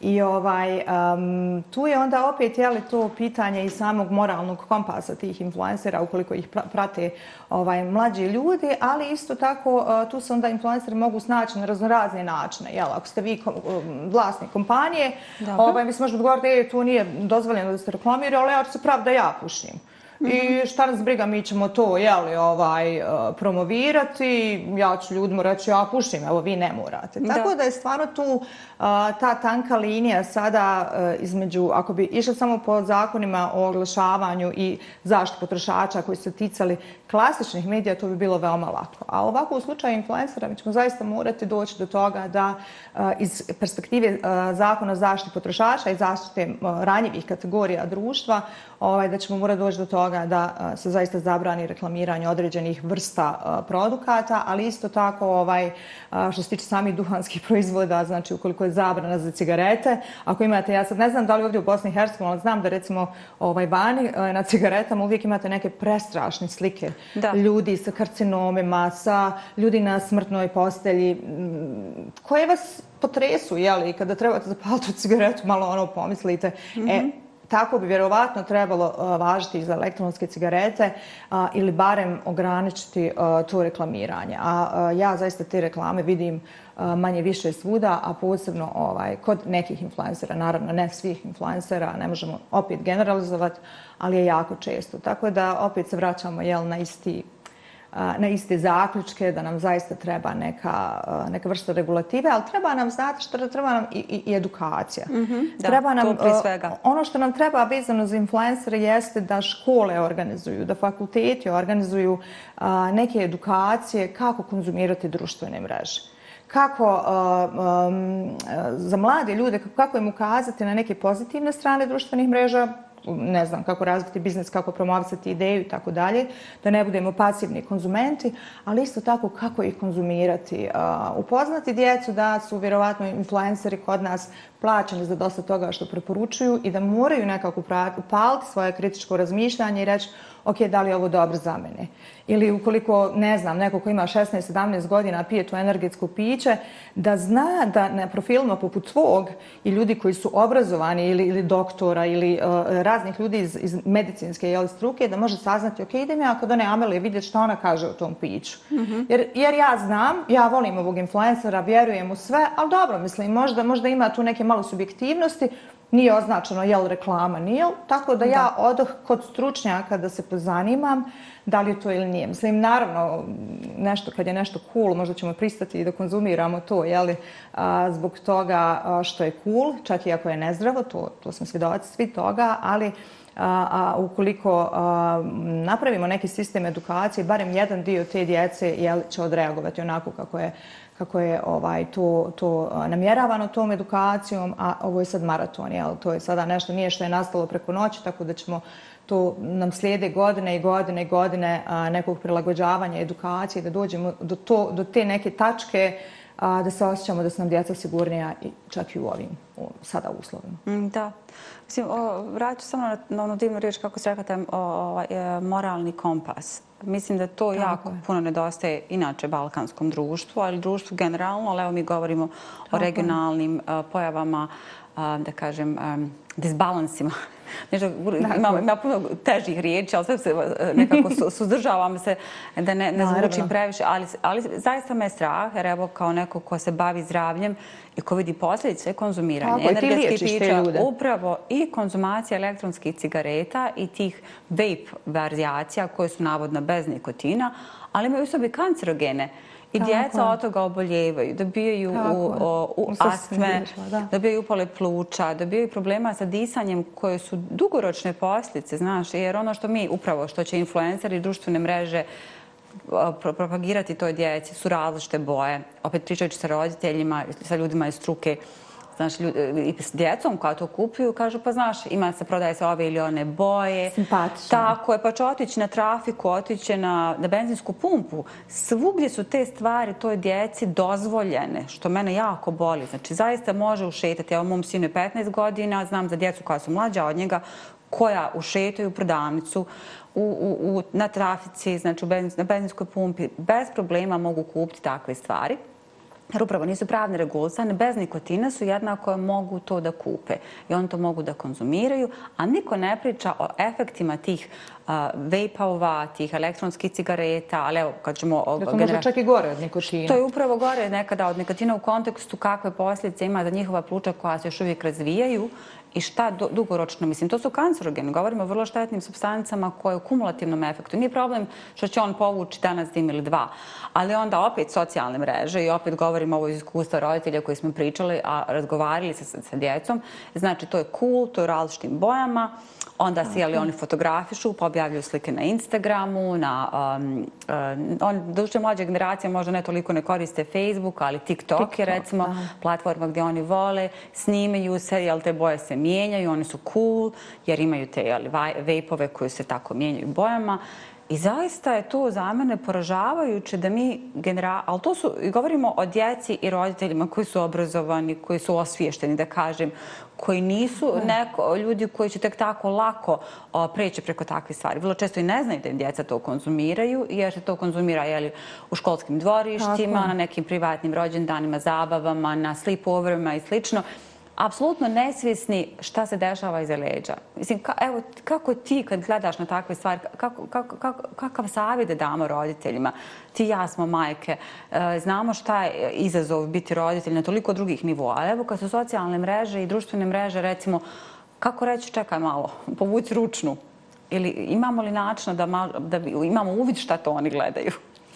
I ovaj, um, tu je onda opet jeli, to pitanje i samog moralnog kompasa tih influencera ukoliko ih pra- prate ovaj, mlađi ljudi, ali isto tako uh, tu se onda influenceri mogu snaći na raznorazne načine. Jel, ako ste vi kom, um, vlasnik kompanije, Dobro. ovaj, vi se možete odgovoriti, e, tu nije dozvoljeno da se reklamira, ali ja ću se prav da ja pušim. I šta nas briga, mi ćemo to jeli, ovaj, uh, promovirati, ja ću ljudima reći ja pušim, evo vi ne morate. Da. Tako da je stvarno tu uh, ta tanka linija sada uh, između, ako bi išli samo po zakonima o oglašavanju i zaštitu potrošača koji su ticali klasičnih medija, to bi bilo veoma lako. A ovako u slučaju influencera mi ćemo zaista morati doći do toga da iz perspektive zakona o zaštiti potrošača i zaštite ranjivih kategorija društva, ovaj, da ćemo morati doći do toga da uh, se zaista zabrani reklamiranje određenih vrsta produkata, ali isto tako ovaj, što se tiče samih duhanskih proizvoda, znači ukoliko je zabrana za cigarete, ako imate, ja sad ne znam da li ovdje u Bosni i Hercegovini, ali znam da recimo ovaj, vani uh, na cigaretama uvijek imate neke prestrašne slike Da. ljudi sa karcinomima, sa ljudi na smrtnoj postelji, mm, koje vas potresu, jeli, kada trebate zapaliti tu cigaretu, malo ono pomislite. E, tako bi vjerovatno trebalo e, važiti i za elektronske cigarete a, ili barem ograničiti a, to reklamiranje. A a ja zaista te reklame vidim manje više svuda, a posebno ovaj, kod nekih influencera, naravno ne svih influencera, ne možemo opet generalizovati, ali je jako često. Tako da opet se vraćamo jel, na isti na iste zaključke, da nam zaista treba neka, neka vrsta regulative, ali treba nam, znate što treba nam i, i, i edukacija. da, treba nam, to svega. Ono što nam treba vezano za influencere jeste da škole organizuju, da fakulteti organizuju a, neke edukacije kako konzumirati društvene mreže kako uh, um, za mlade ljude, kako im ukazati na neke pozitivne strane društvenih mreža, ne znam, kako razviti biznis, kako promovisati ideju i tako dalje, da ne budemo pasivni konzumenti, ali isto tako kako ih konzumirati. Uh, upoznati djecu da su vjerovatno influenceri kod nas plaćeni za dosta toga što preporučuju i da moraju nekako upaliti svoje kritičko razmišljanje i reći ok, da li je ovo dobro za mene. Ili ukoliko, ne znam, neko ko ima 16-17 godina pije to energetsko piće, da zna da na profilima poput svog i ljudi koji su obrazovani ili, ili doktora ili uh, raznih ljudi iz, iz medicinske jel, struke, da može saznati, ok, idem ja kod one Amelije vidjeti što ona kaže o tom piću. Jer, jer ja znam, ja volim ovog influencera, vjerujem u sve, ali dobro, mislim, možda, možda ima tu neke malo subjektivnosti, nije označeno je li reklama, nije. Tako da ja odoh kod stručnjaka da se pozanimam da li je to ili nije. Mislim, naravno, nešto, kad je nešto cool, možda ćemo pristati i da konzumiramo to, jeli, a, zbog toga što je cool, čak i ako je nezdravo, to, to smo svjedovaci svi toga, ali a, a, ukoliko a, napravimo neki sistem edukacije, barem jedan dio te djece jel, će odreagovati onako kako je kako je ovaj to to namjeravano tom edukacijom, a ovo je sad maraton, jel? To je sada nešto nije što je nastalo preko noći, tako da ćemo to nam slijede godine i godine i godine a, nekog prilagođavanja edukacije, da dođemo do, to, do te neke tačke a, da se osjećamo da su nam djeca sigurnija i čak i u ovim u, sada uslovima. Mm, da. Mislim, vraću samo na, na onu divnu riječ kako se rekate, o, o, e, moralni kompas. Mislim da to Tako jako je. puno nedostaje inače balkanskom društvu, ali društvu generalno, ali evo mi govorimo Tako o regionalnim je. pojavama, da kažem, disbalansima. Nešto, ima, ima puno težih riječi, ali sve se e, nekako suzdržavam se da ne, ne zvučim previše. Ali, ali zaista me je strah, jer evo kao neko ko se bavi zdravljem i ko vidi posljedice konzumiranja Tako, energetskih pića, upravo i konzumacija elektronskih cigareta i tih vape varijacija koje su navodno bez nikotina, ali imaju u sobi kancerogene. I djeca od toga oboljevaju, dobijaju u, u astme, dobijaju upale pluća, dobijaju problema sa disanjem koje su dugoročne posljedice, znaš, jer ono što mi, upravo što će influenceri i društvene mreže propagirati toj djeci su različite boje. Opet pričajući sa roditeljima, sa ljudima iz struke, znaš, ljudi, s djecom koja to kupuju, kažu, pa znaš, ima se, prodaje se ove ili one boje. Simpatično. Tako je, pa će otići na trafiku, otići na, na benzinsku pumpu. Svugdje su te stvari toj djeci dozvoljene, što mene jako boli. Znači, zaista može ušetati. Evo, mom sinu je 15 godina, znam za djecu koja su mlađa od njega, koja ušetaju u prodavnicu, u, u, u, na trafici, znači u na benzinskoj pumpi, bez problema mogu kupiti takve stvari jer upravo nisu pravne regulisane, bez nikotina su jednako mogu to da kupe i oni to mogu da konzumiraju, a niko ne priča o efektima tih uh, vejpova, tih elektronskih cigareta, ali evo, kad ćemo... Da to može čak i gore od nikotina. To je upravo gore nekada od nikotina u kontekstu kakve posljedice ima za njihova pluća koja se još uvijek razvijaju i šta dugoročno, mislim, to su kancerogeni, govorimo o vrlo štetnim substancama koje u kumulativnom efektu. Nije problem što će on povući danas dim ili dva, ali onda opet socijalne mreže i opet govorimo ovo iz iskustva roditelja koji smo pričali, a razgovarali se sa, sa djecom. Znači, to je cool, to je u različitim bojama, onda se jeli oni fotografišu, pa objavljuju slike na Instagramu, na um, uh, on duže mlađe generacije možda ne toliko ne koriste Facebook, ali TikTok, TikTok je recimo da. platforma gdje oni vole, snimaju se, jel te boje se mijenjaju, oni su cool jer imaju te jeli vejpove koji se tako mijenjaju bojama. I zaista je to za mene poražavajuće da mi genera... Ali to su, govorimo o djeci i roditeljima koji su obrazovani, koji su osviješteni, da kažem, koji nisu neko, ljudi koji će tek tako lako o, preći preko takve stvari. Vrlo često i ne znaju da im djeca to konzumiraju, jer se to konzumira jeli, u školskim dvorištima, na nekim privatnim rođendanima, zabavama, na sleepoverima i slično apsolutno nesvjesni šta se dešava iza leđa. Mislim, ka, evo, kako ti kad gledaš na takve stvari, kako, kako, kako, kakav savjet da damo roditeljima? Ti i ja smo majke, e, znamo šta je izazov biti roditelj na toliko drugih nivoa. Ali evo kad su socijalne mreže i društvene mreže, recimo, kako reći, čekaj malo, povuci ručnu. Ili imamo li načina da, da imamo uvid šta to oni gledaju?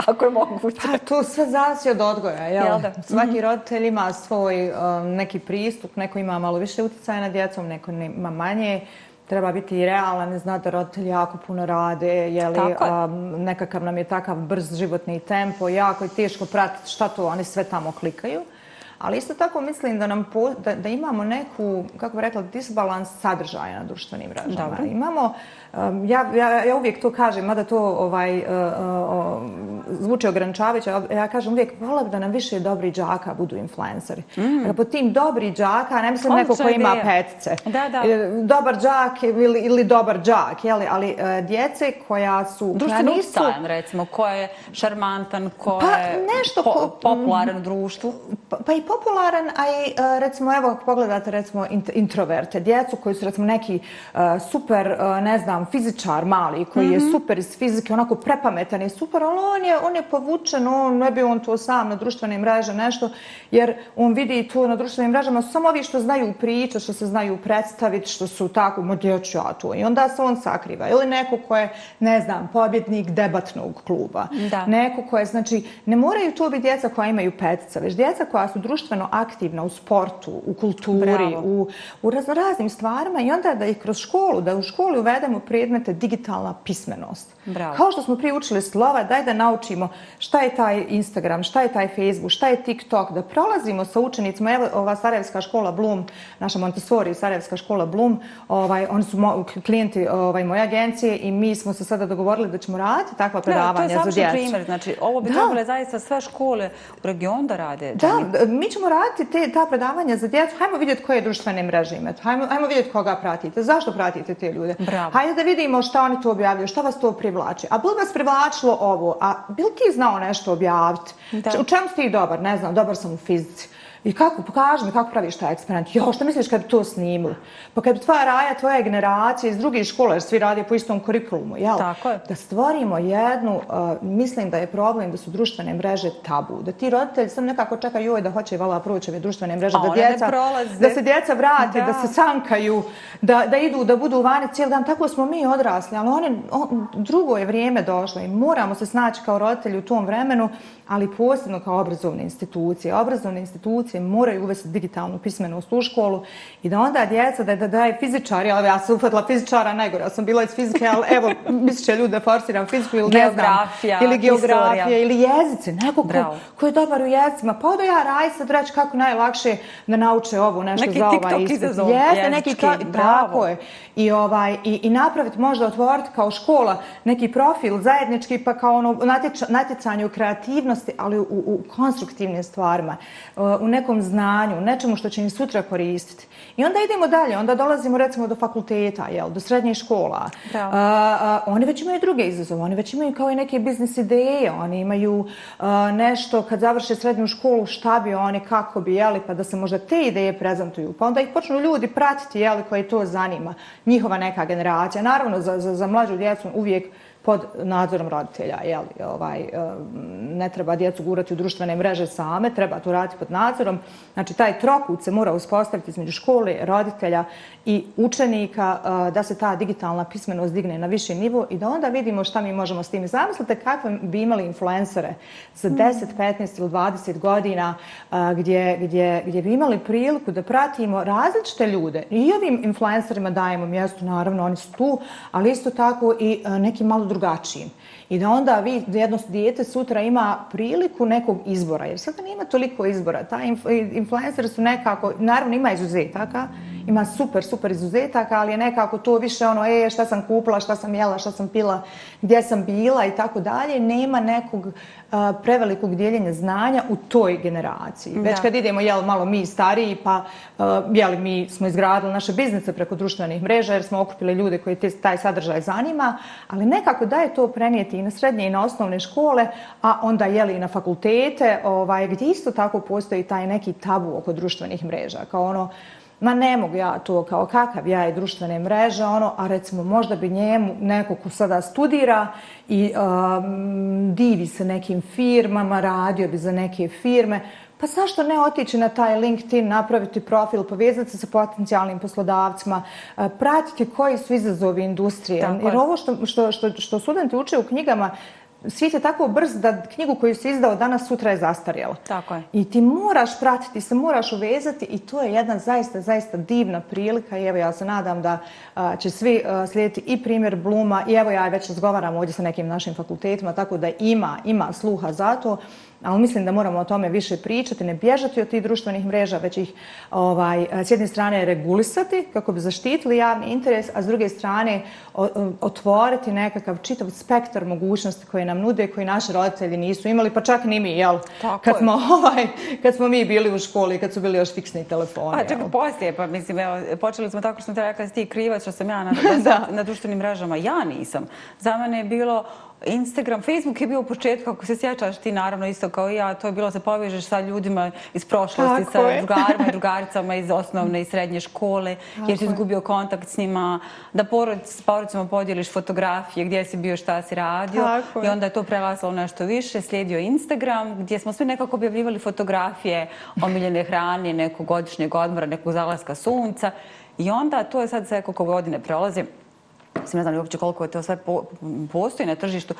Ako je moguće. Pa, to sve zavisi od odgoja. Jel? jel da? Svaki mm -hmm. roditelj ima svoj um, neki pristup, neko ima malo više utjecaja na djecom, neko ima manje. Treba biti realan, zna da roditelji jako puno rade, jeli, um, nekakav nam je takav brz životni tempo, jako je teško pratiti šta to oni sve tamo klikaju. Ali isto tako mislim da nam po, da, da imamo neku, kako bih rekla, disbalans sadržaja na društvenim mrežama. Dobro. Imamo, um, ja, ja, ja uvijek to kažem, mada to ovaj, uh, uh, zvuče ograničavajuće, ja kažem uvijek, volim da nam više dobri džaka budu influenceri. Mm. Po tim dobri džaka, ne mislim neko ko ima petce. Da, da. Dobar džak ili, ili dobar džak, jeli? ali djece koja su... Društveno nisu... ustajan, recimo, ko je šarmantan, ko pa, je nešto po, ko, popularan u društvu. Pa, pa i popularan, a i e, recimo, evo, pogledate recimo introverte, djecu koji su recimo neki super, ne znam, fizičar mali, koji mm -hmm. je mhm. super iz fizike, onako prepametan i super, ali on je on je povučen, on, ne bi on to sam na društvene mreže nešto, jer on vidi to na društvenim mrežama, samo ovi što znaju pričati, što se znaju predstaviti, što su tako, mo djeću ja to. I onda se on sakriva. Ili neko ko je, ne znam, pobjednik debatnog kluba. Da. Neko ko je, znači, ne moraju to biti djeca koja imaju petica, već djeca koja su društveno aktivna u sportu, u kulturi, u, u razno raznim stvarima i onda da ih kroz školu, da u školi uvedemo predmete digitalna pismenost. Bravo. Kao što smo prije učili slova, daj da naučimo šta je taj Instagram, šta je taj Facebook, šta je TikTok, da prolazimo sa učenicima, evo ova Sarajevska škola Bloom, naša Montessori Sarajevska škola Bloom, ovaj, oni su mo, klijenti ovaj, moje agencije i mi smo se sada dogovorili da ćemo raditi takva predavanja za djecu. To je savršen primjer, znači ovo bi trebalo zaista sve škole u regionu da rade. Da, mi ćemo raditi te, ta predavanja za djecu, hajmo vidjeti koje društvene mreže imate, hajmo, hajmo vidjeti koga pratite, zašto pratite te ljude. Bravo. Hajde da vidimo šta oni to objavljaju, šta vas to privlači. A bilo vas privlačilo ovo, a bil ti znao nešto objaviti? U čemu si ti dobar? Ne znam, dobar sam u fizici. I kako, pokaži mi kako praviš taj eksperiment. Jo, što misliš kad bi to snimili? Pa kad bi tvoja raja, tvoja generacija iz drugih škola, jer svi radi po istom kurikulumu, jel? Tako je. Da stvorimo jednu, uh, mislim da je problem da su društvene mreže tabu. Da ti roditelji sam nekako čekaju joj da hoće vala proći ove društvene mreže, da, djeca, da se djeca vrate, da. da se sankaju, da, da idu, da budu vani cijeli dan. Tako smo mi odrasli, ali one, on, drugo je vrijeme došlo i moramo se snaći kao roditelji u tom vremenu, ali posebno kao obrazovne institucije. Obrazovne institucije moraju uvesti digitalnu pismenost u školu i da onda djeca, da, da, da je fizičar, ali ja sam ufatila fizičara najgore, ja sam bila iz fizike, ali evo, misli će ljude forsiram fiziku ili ne znam, ili geografija, historija. ili jezice, neko ko, ko je dobar u jezicima, pa da ja raj sad reći kako najlakše da nauče ovo nešto neki za ovaj ispit. Jeste, jezički, neki tako je. I, ovaj, i, i napraviti, možda otvoriti kao škola neki profil zajednički, pa kao ono natjecanje u kreativnosti, ali u, u konstruktivnim stvarima, u nekom znanju, nečemu što će im sutra koristiti. I onda idemo dalje, onda dolazimo recimo do fakulteta, jel, do srednjih škola. A, a, oni već imaju druge izazove, oni već imaju kao i neke biznis ideje, oni imaju a, nešto kad završe srednju školu, šta bi oni, kako bi, jeli, pa da se možda te ideje prezentuju. Pa onda ih počnu ljudi pratiti, jeli, koji to zanima, njihova neka generacija. Naravno, za, za, za mlađu djecu uvijek pod nadzorom roditelja. Jel, ovaj, ne treba djecu gurati u društvene mreže same, treba to raditi pod nadzorom. Znači, taj trokut se mora uspostaviti između škole, roditelja i učenika da se ta digitalna pismenost digne na viši nivo i da onda vidimo šta mi možemo s tim. Zamislite kakve bi imali influencere za 10, 15 ili 20 godina gdje, gdje, gdje bi imali priliku da pratimo različite ljude. I ovim influencerima dajemo mjesto, naravno, oni su tu, ali isto tako i neki malo drugačijim. I da onda vi, jedno dijete sutra ima priliku nekog izbora, jer sada nema toliko izbora. Ta influencer su nekako, naravno ima izuzetaka, ima super, super izuzetaka, ali je nekako to više ono, e, šta sam kupila, šta sam jela, šta sam pila, gdje sam bila i tako dalje. Nema nekog a, prevelikog dijeljenja znanja u toj generaciji. Već kad idemo, jel, malo mi stariji, pa, a, jel, mi smo izgradili naše biznise preko društvenih mreža, jer smo okupili ljude koji te, taj sadržaj zanima, ali nekako da je to prenijeti i na srednje i na osnovne škole, a onda, jel, i na fakultete, ovaj, gdje isto tako postoji taj neki tabu oko društvenih mreža, kao ono, ma ne mogu ja to kao kakav ja i društvene mreže, ono, a recimo možda bi njemu neko ko sada studira i um, divi se nekim firmama, radio bi za neke firme, pa zašto ne otići na taj LinkedIn, napraviti profil, povezati se sa potencijalnim poslodavcima, pratiti koji su izazovi industrije. Tako Jer ovo što, što, što, što studenti uče u knjigama, svijet je tako brz da knjigu koju si izdao danas sutra je zastarjela. Tako je. I ti moraš pratiti, se moraš uvezati i to je jedna zaista, zaista divna prilika i evo ja se nadam da a, će svi a, slijediti i primjer Bluma i evo ja već razgovaram ovdje sa nekim našim fakultetima tako da ima, ima sluha za to ali mislim da moramo o tome više pričati, ne bježati od tih društvenih mreža, već ih ovaj, s jedne strane regulisati kako bi zaštitili javni interes, a s druge strane otvoriti nekakav čitav spektar mogućnosti koje nam nude, koji naši roditelji nisu imali, pa čak ni mi, jel? Tako kad, smo, ovaj, kad smo mi bili u školi, kad su bili još fiksni telefoni. A čekaj, poslije, pa mislim, evo, počeli smo tako što sam te rekla, ti krivac što sam ja na, na društvenim mrežama. Ja nisam. Za mene je bilo Instagram, Facebook je bio u početku, ako se sjećaš ti naravno isto kao i ja, to je bilo se povežeš sa ljudima iz prošlosti, sa drugarima drugaricama iz osnovne i srednje škole, jer si izgubio kontakt s njima, da s porodicama podijeliš fotografije, gdje si bio, šta si radio. I onda je to prelasalo nešto više, slijedio Instagram, gdje smo svi nekako objavljivali fotografije omiljene hrane, nekog godišnjeg odmora, nekog zalaska sunca. I onda, to je sad sve koliko godine prolazi, Mislim, ne znam uopće koliko je to sve postoji na tržištu,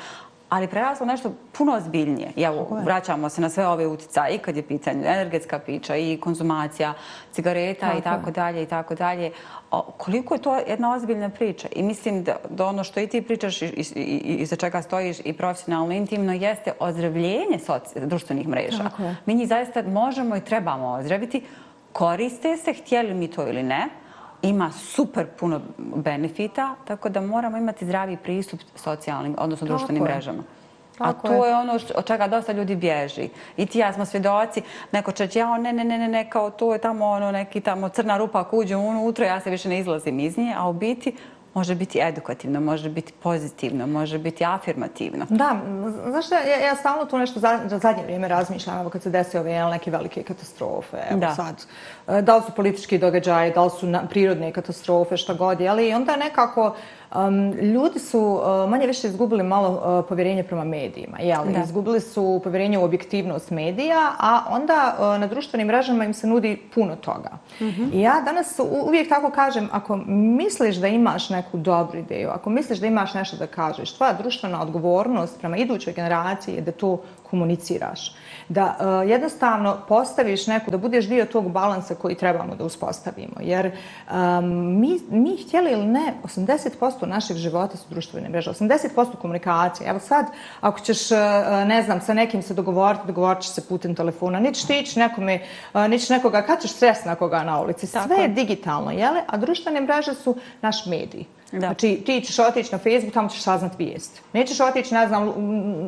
ali preraslo nešto puno ozbiljnije. I evo, vraćamo se na sve ove uticaje, i kad je pitanje energetska pića i konzumacija cigareta i tako dalje i tako dalje. Koliko je to jedna ozbiljna priča? I mislim da ono što i ti pričaš i za čega stojiš i profesionalno intimno jeste ozdravljenje društvenih mreža. Mi njih zaista možemo i trebamo ozdraviti. Koriste se, htjeli mi to ili ne, ima super puno benefita, tako da moramo imati zdravi pristup socijalnim, odnosno društvenim mrežama. A to je ono od čega dosta ljudi bježi. I ti ja smo svjedoci, neko će ja, ne, ne, ne, ne, kao to je tamo ono neki tamo crna rupa ako uđe unutra, ja se više ne izlazim iz nje, a u biti može biti edukativno, može biti pozitivno, može biti afirmativno. Da, znaš da, ja, ja stalno tu nešto za, za zadnje vrijeme razmišljam, evo kad se desi ove neke velike katastrofe, evo da. sad, da li su politički događaje, da li su prirodne katastrofe, šta god ali onda nekako Um, ljudi su uh, manje više izgubili malo uh, povjerenje prema medijima. Jel? Izgubili su povjerenje u objektivnost medija, a onda uh, na društvenim mrežama im se nudi puno toga. Mm -hmm. I ja danas uvijek tako kažem, ako misliš da imaš neku dobru ideju, ako misliš da imaš nešto da kažeš, tvoja društvena odgovornost prema idućoj generaciji je da to komuniciraš da jednostavno postaviš neku, da budeš dio tog balansa koji trebamo da uspostavimo. Jer um, mi, mi htjeli ili ne, 80% našeg života su društvene mreže, 80% komunikacije. Evo sad, ako ćeš, uh, ne znam, sa nekim se dogovoriti, dogovorit se putem telefona, nećeš ti ići nekome, uh, nećeš nekoga, kad ćeš stres nekoga na ulici, sve Tako. je digitalno, jele? A društvene mreže su naš medij. Da. Znači, ti ćeš otići na Facebook, tamo ćeš saznat vijest. Nećeš otići, ne znam,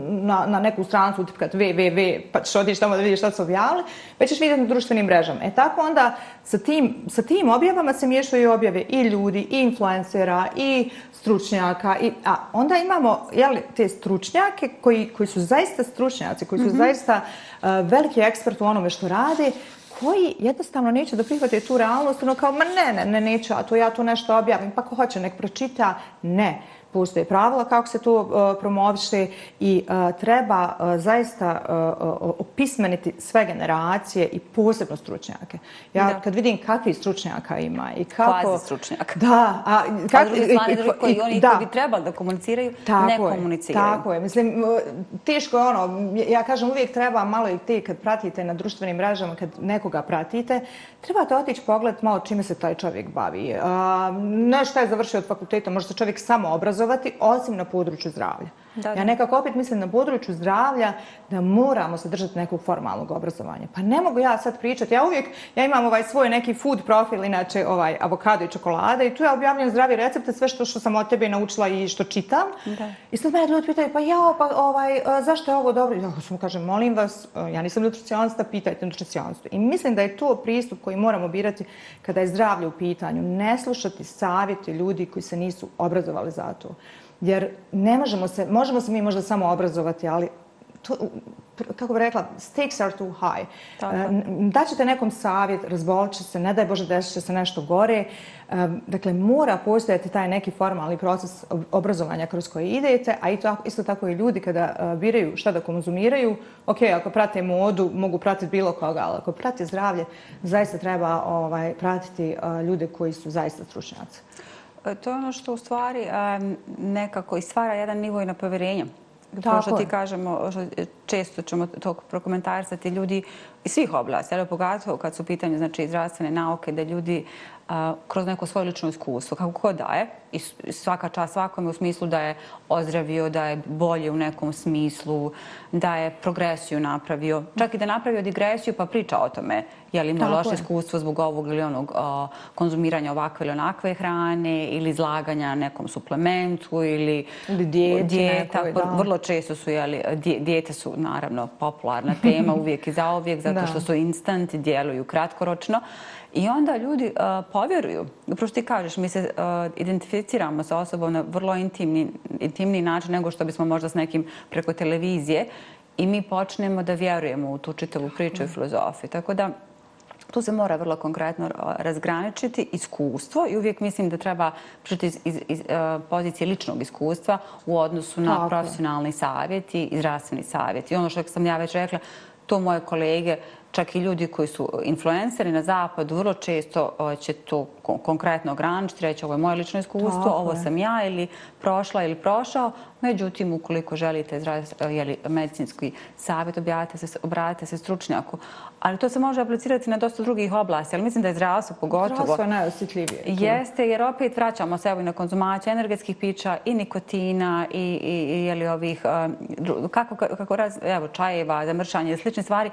na, na neku stranicu, utipkat www, pa ćeš otići tamo da vidiš šta su objavili, već ćeš vidjeti na društvenim mrežama. E tako onda sa tim, sa tim objavama se miješaju objave i ljudi, i influencera, i stručnjaka. I, a onda imamo jeli, te stručnjake koji, koji su zaista stručnjaci, koji su mm -hmm. zaista uh, veliki ekspert u onome što rade, koji jednostavno neće da prihvate tu realnost, ono kao, ma ne, ne, ne, neću, a to ja tu nešto objavim, pa ko hoće nek pročita, ne postoje pravila kako se to uh, promoviše i uh, treba uh, zaista opismeniti sve generacije i posebno stručnjake. Ja da. kad vidim kakvi stručnjaka ima i kako... Kvazi stručnjaka. Da. A, kak... a drugi stvari, koji oni da. koji bi trebali da komuniciraju, tako ne je, komuniciraju. Tako je. Mislim, teško je ono, ja kažem uvijek treba malo i ti kad pratite na društvenim mrežama, kad nekoga pratite, trebate otići pogled malo čime se taj čovjek bavi. Ne šta je završio od fakulteta, može se čovjek samo obrazovati, obrazovati osim na području zdravlja. Da, da. Ja nekako opet mislim na području zdravlja da moramo se držati nekog formalnog obrazovanja. Pa ne mogu ja sad pričati. Ja uvijek, ja imam ovaj svoj neki food profil, inače ovaj avokado i čokolada i tu ja objavljam zdravi recepte, sve što, što sam od tebe naučila i što čitam. Da. I sad mene ljudi pitaju, pa ja, pa ovaj, zašto je ovo dobro? Ja sam kažem, molim vas, ja nisam nutricionista, pitajte nutricionistu. I mislim da je to pristup koji moramo birati kada je zdravlje u pitanju. Ne slušati savjeti ljudi koji se nisu obrazovali za to. Jer ne možemo se, možemo se mi možda samo obrazovati, ali to, kako bih rekla, stakes are too high. E, daćete nekom savjet, razbolit će se, ne daj Bože desit će se nešto gore. E, dakle, mora postojati taj neki formalni proces obrazovanja kroz koji idete, a i to, isto tako i ljudi kada e, biraju šta da konzumiraju, ok, ako prate modu, mogu pratiti bilo koga, ali ako prate zdravlje, zaista treba ovaj, pratiti ljude koji su zaista stručnjaci. To je ono što u stvari nekako i stvara jedan nivoj na povjerenje. Tako što ti kažemo, često ćemo to prokomentarisati ljudi iz svih oblasti, ali pogotovo kad su u pitanju znači, zdravstvene nauke, da ljudi kroz neko svoje lično iskustvo, kako ko daje, i svaka čast svakome u smislu da je ozdravio, da je bolje u nekom smislu, da je progresiju napravio, čak i da je napravio digresiju pa priča o tome je li imao loše iskustvo zbog ovog ili onog konzumiranja ovakve ili onakve hrane ili izlaganja nekom suplementu ili, ili dijeta. Vrlo često su, jeli, dijete su naravno popularna tema uvijek i zauvijek zato što su instant djeluju kratkoročno. I onda ljudi uh, povjeruju. Upravo što ti kažeš, mi se uh, identificiramo sa osobom na vrlo intimni, intimni način nego što bismo možda s nekim preko televizije i mi počnemo da vjerujemo u tu čitavu priču i filozofiju. Tako da, tu se mora vrlo konkretno razgraničiti iskustvo i uvijek mislim da treba pričati iz, iz, iz pozicije ličnog iskustva u odnosu na Tako. profesionalni savjet i zdravstveni savjet. I ono što sam ja već rekla, to moje kolege čak i ljudi koji su influenceri na zapadu vrlo često će to konkretno ograničiti, reći ovo je moje lično iskustvo, Tako ovo je. sam ja ili prošla ili prošao. Međutim, ukoliko želite jeli, medicinski savjet, obratite se, obratite se stručnjaku. Ali to se može aplicirati na dosta drugih oblasti, ali mislim da je zdravstvo pogotovo. Zdravstvo je najosjetljivije. Jeste, jer opet vraćamo se evo i na konzumaciju energetskih pića i nikotina i, i, i jeli, ovih, kako, kako raz, evo, čajeva, zamršanje i slične stvari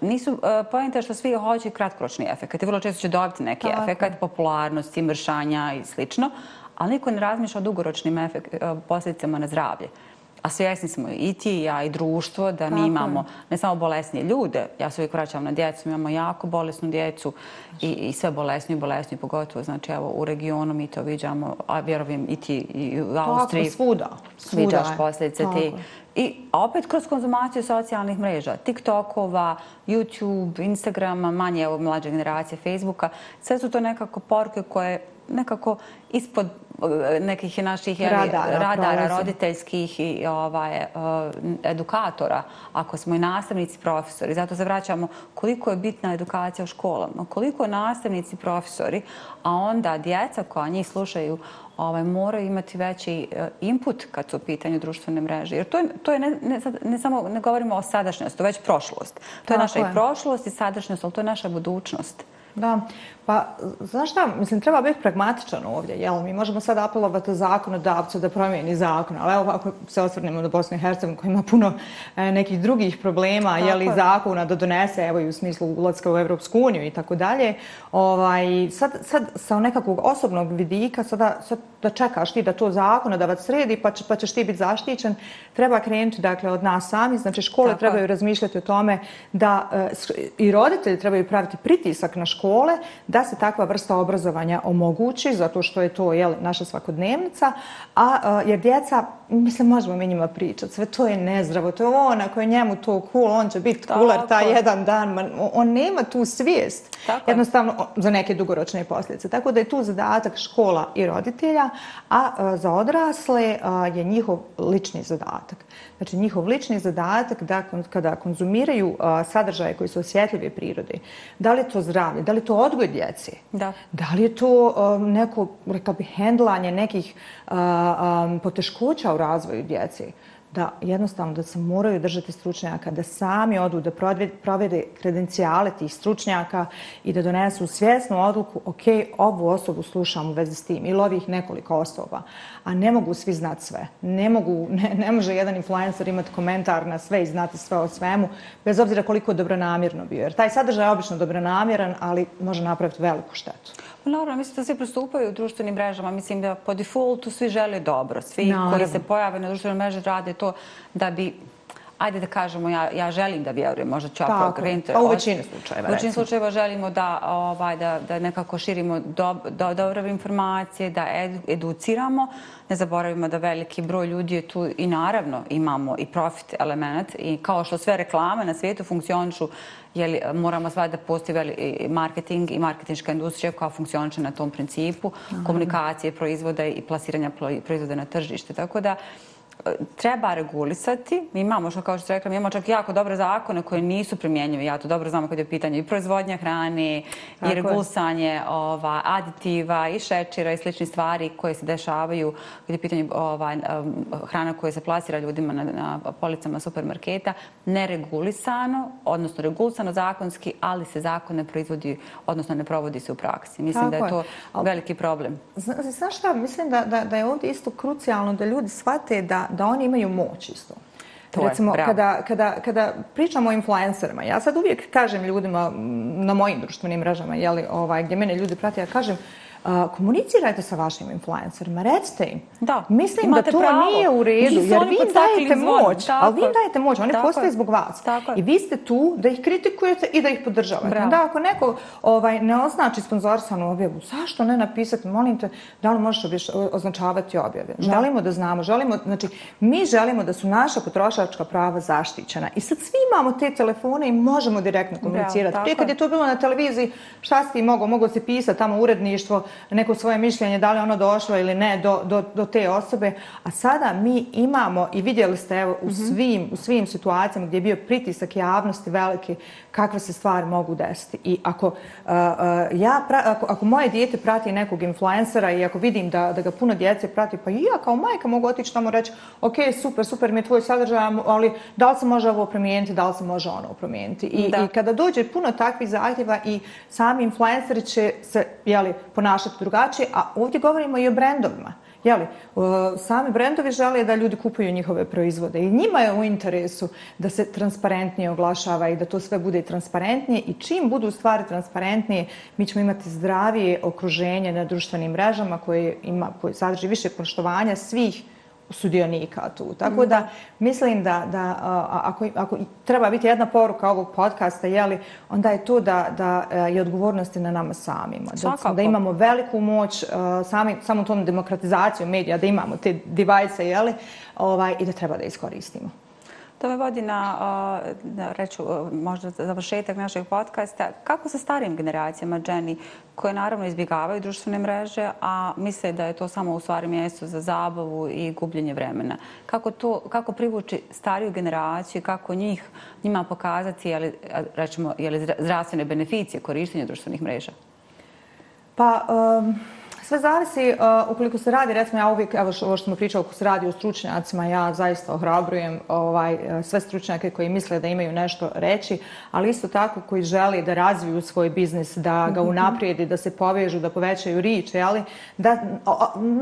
nisu uh, pojente što svi hoće kratkoročni efekt. I vrlo često će dobiti neki Tako. efekt, popularnosti, mršanja i slično, ali niko ne razmišlja o dugoročnim efekt, uh, posljedicama na zdravlje. A svjesni smo i ti, i ja, i društvo, da mi imamo ne samo bolesnije ljude, ja se uvijek vraćam na djecu, mi imamo jako bolesnu djecu i, i sve bolesnije i bolesnije, pogotovo znači, evo, u regionu mi to viđamo, a vjerujem i ti i u Austriji. Tako, svuda. svuda viđaš posljedice ti. I opet kroz konzumaciju socijalnih mreža, TikTokova, YouTube, Instagrama, manje evo mlađe generacije Facebooka, sve su to nekako porke koje nekako ispod eh, nekih naših radara, radara roditeljskih i ovaj, eh, edukatora, ako smo i nastavnici profesori. Zato se vraćamo koliko je bitna edukacija u školama, koliko nastavnici profesori, a onda djeca koja njih slušaju ovaj, moraju imati veći uh, input kad su u pitanju društvene mreže. Jer to je, to je ne, ne, ne samo ne govorimo o sadašnjosti, to je već prošlost. To Tako je naša je. i prošlost i sadašnjost, ali to je naša budućnost. Da, pa znaš šta, mislim, treba biti pragmatičan ovdje, jel? Mi možemo sad apelovati zakon od davca da promijeni zakon, ali evo ako se osvrnemo do Bosne i Hercegovine koja ima puno e, nekih drugih problema, jel, i zakona da donese, evo i u smislu ulazka u Evropsku uniju i tako dalje, ovaj, sad, sad sa nekakvog osobnog vidika, sada, sad da čekaš ti da to zakona da vas sredi pa, će, pa ćeš ti biti zaštićen, treba krenuti dakle, od nas sami, znači škole tako. trebaju razmišljati o tome da e, i roditelji trebaju praviti pritisak na škole, da se takva vrsta obrazovanja omogući, zato što je to jel, naša svakodnevnica, a jer djeca, mislim, možemo mi njima pričati, sve to je nezdravo, to je on, ako je njemu to cool, on će biti cooler taj jedan dan, man, on nema tu svijest, Tako. jednostavno, za neke dugoročne posljedice. Tako da je tu zadatak škola i roditelja, a za odrasle je njihov lični zadatak. Znači, njihov lični zadatak da kada konzumiraju sadržaje koji su osjetljive prirode, da li je to zdravlje, da li je to odgoj djece, da, da li je to neko, rekao bi, hendlanje nekih poteškoća u razvoju djece, da jednostavno da se moraju držati stručnjaka, da sami odu, da provede kredencijale tih stručnjaka i da donesu svjesnu odluku, ok, ovu osobu slušam u vezi s tim, ili ovih nekoliko osoba, a ne mogu svi znati sve. Ne, mogu, ne, ne može jedan influencer imati komentar na sve i znati sve o svemu, bez obzira koliko dobronamirno bio. Jer taj sadržaj je obično dobronamiran, ali može napraviti veliku štetu. Pa naravno, mislim da svi pristupaju u društvenim mrežama. Mislim da po defaultu svi žele dobro. Svi naravno. koji se pojave na društvenim mrežama rade to da bi ajde da kažemo, ja, ja želim da vjerujem, možda ću ja okrenuti. Pa u većini slučajeva, U većini slučajeva želimo da, ovaj, da, da nekako širimo do, do, dobre informacije, da edu, educiramo. Ne zaboravimo da veliki broj ljudi je tu i naravno imamo i profit element. I kao što sve reklame na svijetu funkcionišu, jeli, moramo sva da postoji marketing i marketinška industrija koja funkcioniše na tom principu, Aha. komunikacije proizvoda i plasiranja proizvoda na tržište. Tako da, treba regulisati. Mi imamo, što kao što rekla, mi imamo čak jako dobre zakone koje nisu primjenjive. Ja to dobro znam kad je pitanje i proizvodnja hrane, i regulisanje ova, aditiva, i šećira i slični stvari koje se dešavaju kad je pitanje ova, hrana koja se plasira ljudima na, na policama supermarketa. Neregulisano, odnosno regulisano zakonski, ali se zakon ne proizvodi, odnosno ne provodi se u praksi. Mislim Tako da je to je. veliki problem. Znaš šta, mislim da, da, da je ovdje isto krucijalno da ljudi shvate da da oni imaju moć isto. To Recimo, je, kada, kada, kada pričamo o influencerima, ja sad uvijek kažem ljudima na mojim društvenim mrežama, jeli, ovaj, gdje mene ljudi prati, ja kažem, komunicirajte sa vašim influencerima, recite im. Da, Mislim da to pravo. nije u redu, Nisu jer vi im dajete moć, Tako ali vi im je. dajete moć, oni Tako postoje je. zbog vas. Tako. I vi ste tu da ih kritikujete i da ih podržavate. Bravo. Onda ako neko ovaj, ne označi sponzorisanu objavu, zašto ne napisati, molim te, da li možeš označavati objave? Želimo da znamo, želimo, znači, mi želimo da su naša potrošačka prava zaštićena. I sad svi imamo te telefone i možemo direktno komunicirati. Prije kad je. je to bilo na televiziji, šta si ti mogao? Mogao si pisati tamo uredništvo, neko svoje mišljenje, da li ono došlo ili ne do, do, do te osobe. A sada mi imamo, i vidjeli ste evo, u, svim, u svim situacijama gdje je bio pritisak javnosti veliki, kakve se stvari mogu desiti. I ako, uh, uh, ja pra, ako, ako moje dijete prati nekog influencera i ako vidim da, da ga puno djece prati, pa i ja kao majka mogu otići tamo reći, ok, super, super mi je tvoj sadržaj, ali da li se može ovo promijeniti, da li se može ono promijeniti. I, Da. i kada dođe puno takvih zahtjeva i sami influenceri će se jeli, ponašati drugačije, a ovdje govorimo i o brendovima. Jeli, sami brendovi žele da ljudi kupuju njihove proizvode i njima je u interesu da se transparentnije oglašava i da to sve bude transparentnije i čim budu stvari transparentnije, mi ćemo imati zdravije okruženje na društvenim mrežama koje, ima, koje sadrži više poštovanja svih sudionika tu. Tako da mislim da, da a, ako, ako treba biti jedna poruka ovog podcasta, jeli, onda je to da, da e, je odgovornosti na nama samima. Da, Svakako. da imamo veliku moć uh, sami, samo tom demokratizacijom medija, da imamo te device, jeli, ovaj, i da treba da iskoristimo. To me vodi na, na reću, možda završetak našeg podcasta. Kako sa starijim generacijama, Jenny, koje naravno izbjegavaju društvene mreže, a misle da je to samo u stvari mjesto za zabavu i gubljenje vremena? Kako, to, kako privući stariju generaciju, kako njih, njima pokazati, jeli, a, rećemo, jeli zdravstvene beneficije korištenja društvenih mreža? Pa, um, sve zavisi uh, ukoliko se radi, recimo ja uvijek, evo što, ovo što smo pričali, ako se radi o stručnjacima, ja zaista ohrabrujem ovaj, uh, sve stručnjake koji misle da imaju nešto reći, ali isto tako koji želi da razviju svoj biznis, da ga unaprijedi, da se povežu, da povećaju rič, jeli, da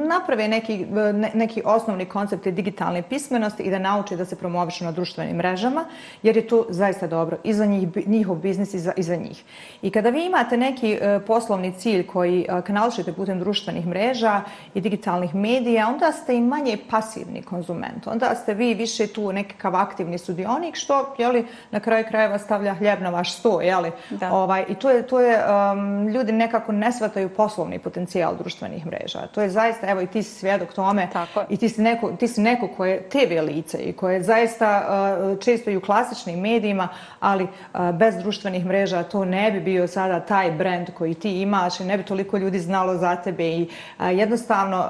naprave neki, uh, ne, neki osnovni koncept digitalne pismenosti i da nauče da se promovišu na društvenim mrežama, jer je to zaista dobro i za njih, njihov biznis i za, i za njih. I kada vi imate neki uh, poslovni cilj koji uh, kanališete putem društvenih mreža i digitalnih medija, onda ste i manje pasivni konzument. Onda ste vi više tu nekakav aktivni sudionik, što jeli, na kraju krajeva stavlja hljeb na vaš sto. Jeli? Da. Ovaj, I to je, to je um, ljudi nekako ne shvataju poslovni potencijal društvenih mreža. To je zaista, evo i ti si svjedok tome, Tako je. i ti si neko, ti si neko ko je TV lice i ko je zaista uh, često i u klasičnim medijima, ali uh, bez društvenih mreža to ne bi bio sada taj brand koji ti imaš i ne bi toliko ljudi znalo za tebe E, e, i jednostavno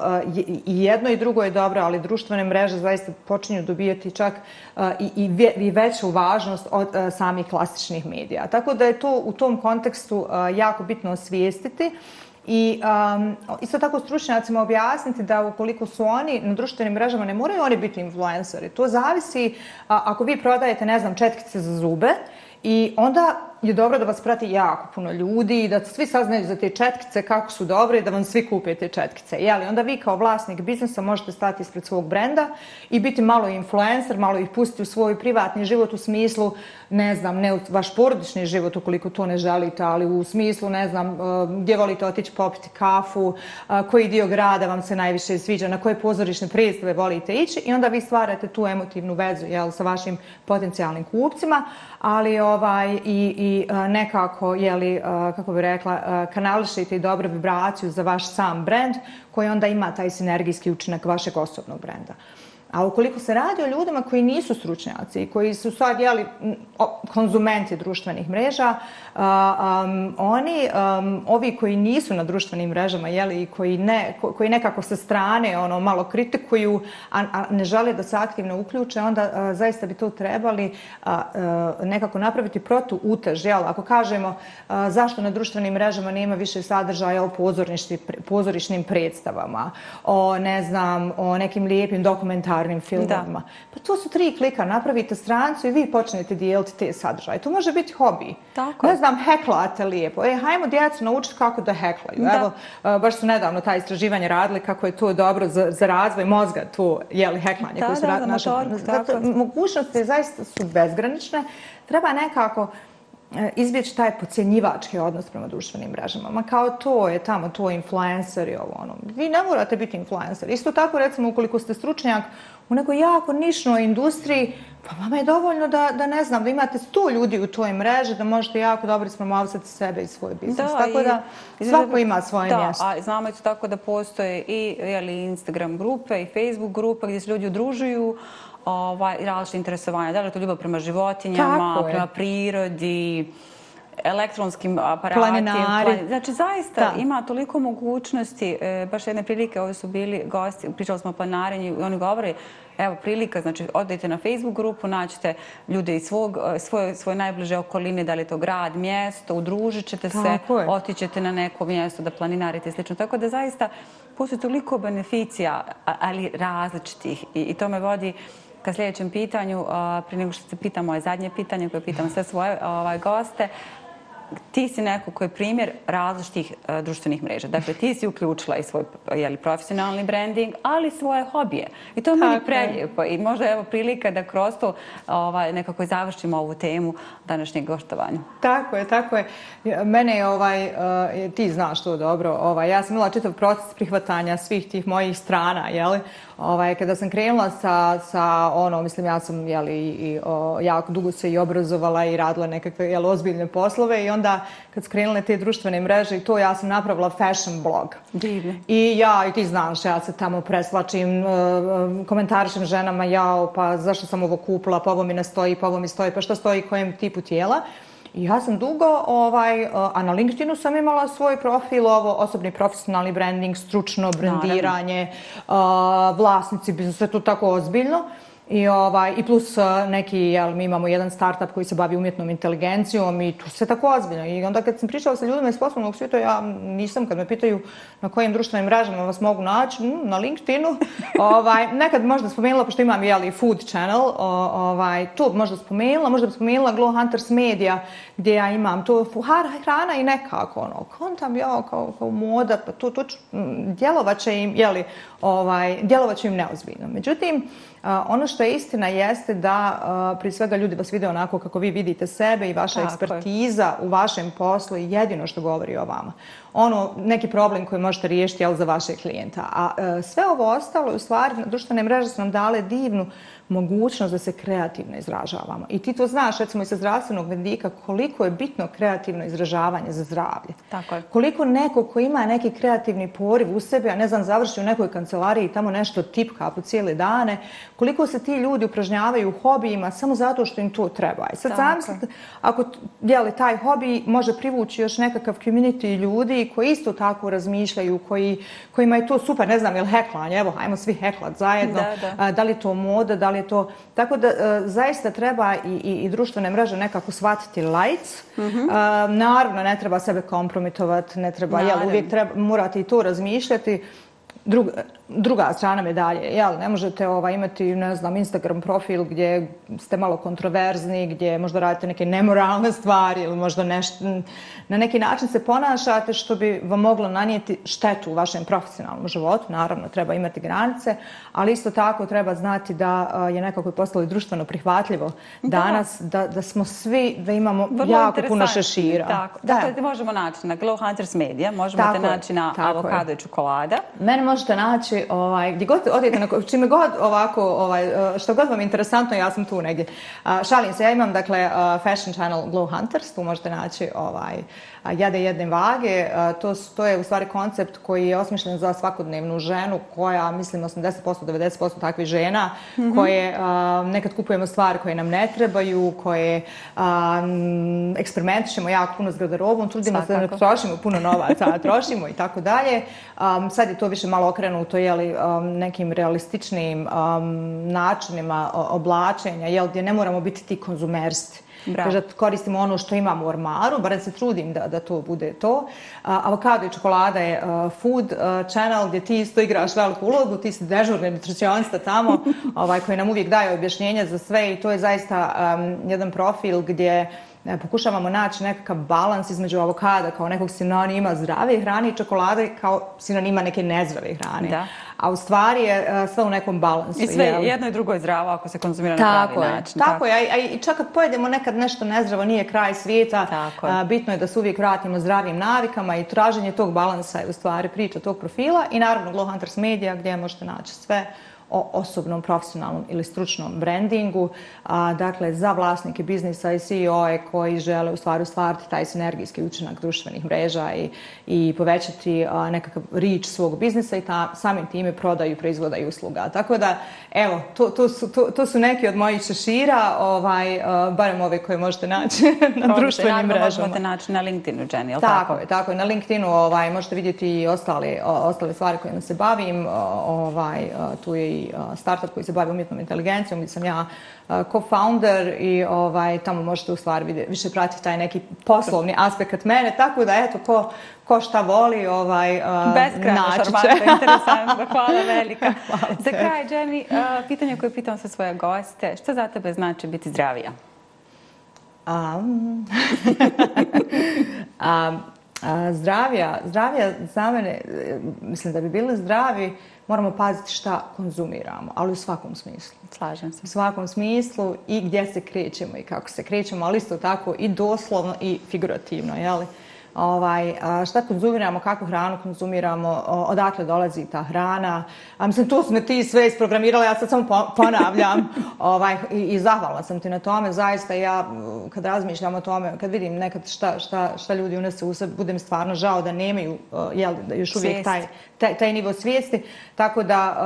i jedno i drugo je dobro, ali društvene mreže zaista počinju dobijati čak e, i, i, ve, i veću važnost od samih klasičnih medija. Tako da je to u tom kontekstu jako bitno osvijestiti I um, isto tako stručnjacima objasniti da ukoliko su oni na društvenim mrežama, ne moraju oni biti influenceri. To zavisi a, ako vi prodajete, ne znam, četkice za zube i onda je dobro da vas prati jako puno ljudi i da svi saznaju za te četkice kako su dobre i da vam svi kupe te četkice. Jeli, onda vi kao vlasnik biznisa možete stati ispred svog brenda i biti malo influencer, malo ih pustiti u svoj privatni život u smislu, ne znam, ne u vaš porodični život ukoliko to ne želite, ali u smislu, ne znam, e, gdje volite otići popiti kafu, e, koji dio grada vam se najviše sviđa, na koje pozorišne predstave volite ići i onda vi stvarate tu emotivnu vezu jel, sa vašim potencijalnim kupcima, ali ovaj i, i i nekako, jeli, kako bi rekla, kanališite i dobru vibraciju za vaš sam brand koji onda ima taj sinergijski učinak vašeg osobnog brenda. A ukoliko se radi o ljudima koji nisu stručnjaci i koji su sad jeli, konzumenti društvenih mreža, a, um, oni, um, ovi koji nisu na društvenim mrežama jeli, i koji, ne, ko, koji nekako sa strane ono, malo kritikuju, a, a ne žele da se aktivno uključe, onda a, zaista bi to trebali a, a, nekako napraviti protu utež. Jel? Ako kažemo a, zašto na društvenim mrežama nema više sadržaja o pozorišnim, pozorišnim predstavama, o, ne znam, o nekim lijepim dokumentarnim filmovima. Pa to su tri klika, napravite strancu i vi počnete dijeliti te sadržaje. To može biti hobi. Tako je. ne znam, heklate lijepo. E, hajmo djecu naučiti kako da heklaju. Da. Evo, a, baš su nedavno ta istraživanja radili kako je to dobro za, za razvoj mozga, to jeli, heklanje. Da, koje su da, ra- naše- motoriku, zato je. Mogućnosti zaista su bezgranične. Treba nekako e, izbjeći taj pocijenjivački odnos prema društvenim mrežama. Ma kao to je tamo, to je influencer i ovo ono. Vi ne morate biti influencer. Isto tako, recimo, ukoliko ste stručnjak u nekoj jako nišnoj industriji, pa vama je dovoljno da, da ne znam, da imate sto ljudi u toj mreži, da možete jako dobro ispromovati sebe i svoj biznis. Da, tako da svako ima svoje da, mjesto. A znamo isto tako da postoje i jeli, Instagram grupe i Facebook grupe gdje se ljudi udružuju ovaj, različite interesovanja. Da li je to ljubav prema životinjama, prema prirodi, elektronskim aparatima. Planinari. Znači, zaista da. ima toliko mogućnosti. E, baš jedne prilike, ovdje su bili gosti, pričali smo o planinarenju i oni govore, evo prilika, znači odajte na Facebook grupu, naćete ljude iz svog, e, svoje, svoje najbliže okoline, da li je to grad, mjesto, udružit ćete se, otićete na neko mjesto da planinarite i sl. Tako da zaista postoji toliko beneficija, ali različitih i, i to me vodi ka sljedećem pitanju, prije nego što se pitam moje zadnje pitanje koje pitam sve svoje ovaj, goste, ti si neko koji je primjer različitih uh, društvenih mreža. Dakle, ti si uključila i svoj jeli, profesionalni branding, ali svoje hobije. I to je meni preljepo. I možda je evo prilika da kroz to ovaj, nekako završimo ovu temu današnjeg goštovanja. Tako je, tako je. Mene je, ovaj, uh, ti znaš to dobro, ovaj, ja sam imala čitav proces prihvatanja svih tih mojih strana, jeli? Ovaj, kada sam krenula sa, sa ono, mislim, ja sam jeli, i, o, jako dugo se i obrazovala i radila nekakve jeli, ozbiljne poslove i onda kad skrenule te društvene mreže i to ja sam napravila fashion blog. Divne. I ja, i ti znaš, ja se tamo preslačim, uh, komentarišem ženama, jao, pa zašto sam ovo kupila, pa ovo mi ne stoji, pa ovo mi stoji, pa što stoji kojem tipu tijela. Ja sam dugo, ovaj, a na LinkedInu sam imala svoj profil, ovo osobni profesionalni branding, stručno brandiranje, uh, vlasnici biznisa, sve to tako ozbiljno. I, ovaj, I plus uh, neki, jel, mi imamo jedan startup koji se bavi umjetnom inteligencijom i tu se tako ozbiljno. I onda kad sam pričala sa ljudima iz poslovnog svijeta, ja nisam, kad me pitaju na kojim društvenim mrežama vas mogu naći, hm, na LinkedInu, ovaj, nekad možda spomenula, pošto imam jeli, food channel, ovaj, to možda spomenula, možda bi spomenula Glow Hunters Media, gdje ja imam to hrana i nekako, ono, kontam ja kao, kao moda, pa to, to hm, djelovat će im, jeli, ovaj, djelovat će im neozbiljno. Međutim, ono što je istina jeste da pri svega ljudi vas vide onako kako vi vidite sebe i vaša Tako ekspertiza je. u vašem poslu je jedino što govori o vama. Ono, neki problem koji možete riješiti jel, za vaše klijenta. A e, sve ovo ostalo, u stvari, društvene mreže su nam dale divnu mogućnost da se kreativno izražavamo. I ti to znaš, recimo, i sa zdravstvenog vendika, koliko je bitno kreativno izražavanje za zdravlje. Tako je. Koliko neko ko ima neki kreativni poriv u sebi, a ne znam, završi u nekoj kancelariji i tamo nešto tipka po cijele dane, koliko se ti ljudi upražnjavaju u hobijima samo zato što im to treba. I sad zamislite, ako jeli, taj hobi može privući još nekakav community ljudi koji isto tako razmišljaju, koji, kojima je to super, ne znam, je li heklanje, evo, hajmo svi heklat zajedno, da, da. da li to moda, da li je to... Tako da e, zaista treba i, i, i društvene mreže nekako shvatiti lights. Mm -hmm. naravno, ne treba sebe kompromitovati, ne treba, jel, uvijek treba, morate i to razmišljati druga, druga strana medalje. Jel, ne možete ovaj, imati, ne znam, Instagram profil gdje ste malo kontroverzni, gdje možda radite neke nemoralne stvari ili možda nešto, na neki način se ponašate što bi vam moglo nanijeti štetu u vašem profesionalnom životu. Naravno, treba imati granice, ali isto tako treba znati da je nekako postalo društveno prihvatljivo danas, da, da smo svi, da imamo Vrlo jako puno šešira. Tako, da. Dakle, možemo naći na Glow Hunters Media, možemo tako, te naći na avokado i čokolada. Mene možete naći ovaj, gdje god odete, na, čime god ovako, ovaj, e, što god vam je interesantno, ja sam tu negdje. šalim se, ja imam dakle e, fashion channel Glow Hunters, tu možete naći ovaj, jade jedne vage. To, to je u stvari koncept koji je osmišljen za svakodnevnu ženu koja, mislim, 80%, 90% takvih žena mm -hmm. koje nekad kupujemo stvari koje nam ne trebaju, koje eksperimentišemo jako puno s garderobom, trudimo se da ne trošimo puno novaca, a trošimo i tako dalje. sad je to više malo okrenuto jeli, nekim realističnim načinima oblačenja, jel, gdje ne moramo biti ti konzumersti. Kaže, koristimo ono što imamo u ormaru, barem se trudim da, da to bude to. Avokado i čokolada je food channel gdje ti isto igraš veliku ulogu, ti si dežurni nutricionista tamo ovaj, koji nam uvijek daje objašnjenja za sve i to je zaista um, jedan profil gdje ne, pokušavamo naći nekakav balans između avokada kao nekog sinonima zdrave hrane i čokolade kao sinonima neke nezdrave hrane. Da. A u stvari je uh, sve u nekom balansu. I sve jedno i drugo je zdravo ako se konzumira tako na pravi je, način. Tako je, a, i čak kad pojedemo nekad nešto nezdravo, nije kraj svijeta, tako je. bitno je da se uvijek vratimo zdravim navikama i traženje tog balansa je u stvari priča tog profila i naravno Glow Hunters Media gdje možete naći sve o osobnom, profesionalnom ili stručnom brandingu. A, dakle, za vlasnike biznisa i CEO-e koji žele u stvari stvariti taj sinergijski učinak društvenih mreža i, i povećati a, nekakav rič svog biznisa i ta, samim time prodaju proizvoda i usluga. Tako da, evo, to, to, su, to, to su neki od mojih šešira, ovaj, a, barem ove koje možete naći na društvenim mrežama. Možete naći na LinkedInu, Jenny, ili tako? Tako je, tako je. Na LinkedInu ovaj, možete vidjeti i ostale, ostale stvari kojima se bavim. Ovaj, tu je i startup koji se bavi umjetnom inteligencijom, gdje sam ja co-founder i ovaj, tamo možete u stvari vidjeti, više pratiti taj neki poslovni aspekt mene, tako da eto, ko, ko šta voli, ovaj, Beskrajno šarmantno, interesantno, hvala velika. Hvala za kraj, Jenny, pitanje koje pitam sa svoje goste, što za tebe znači biti zdravija? Um, um, zdravija, zdravija za mene, mislim da bi bili zdravi, moramo paziti šta konzumiramo, ali u svakom smislu. Slažem se. U svakom smislu i gdje se krećemo i kako se krećemo, ali isto tako i doslovno i figurativno, jeli? Ovaj, šta konzumiramo, kakvu hranu konzumiramo, odakle dolazi ta hrana. A, mislim, tu smo ti sve isprogramirali, ja sad samo ponavljam ovaj, i, i zahvala sam ti na tome. Zaista ja, kad razmišljam o tome, kad vidim nekad šta, šta, šta ljudi unese u sebe, budem stvarno žao da nemaju jel, da još uvijek taj, taj, taj nivo svijesti. Tako da,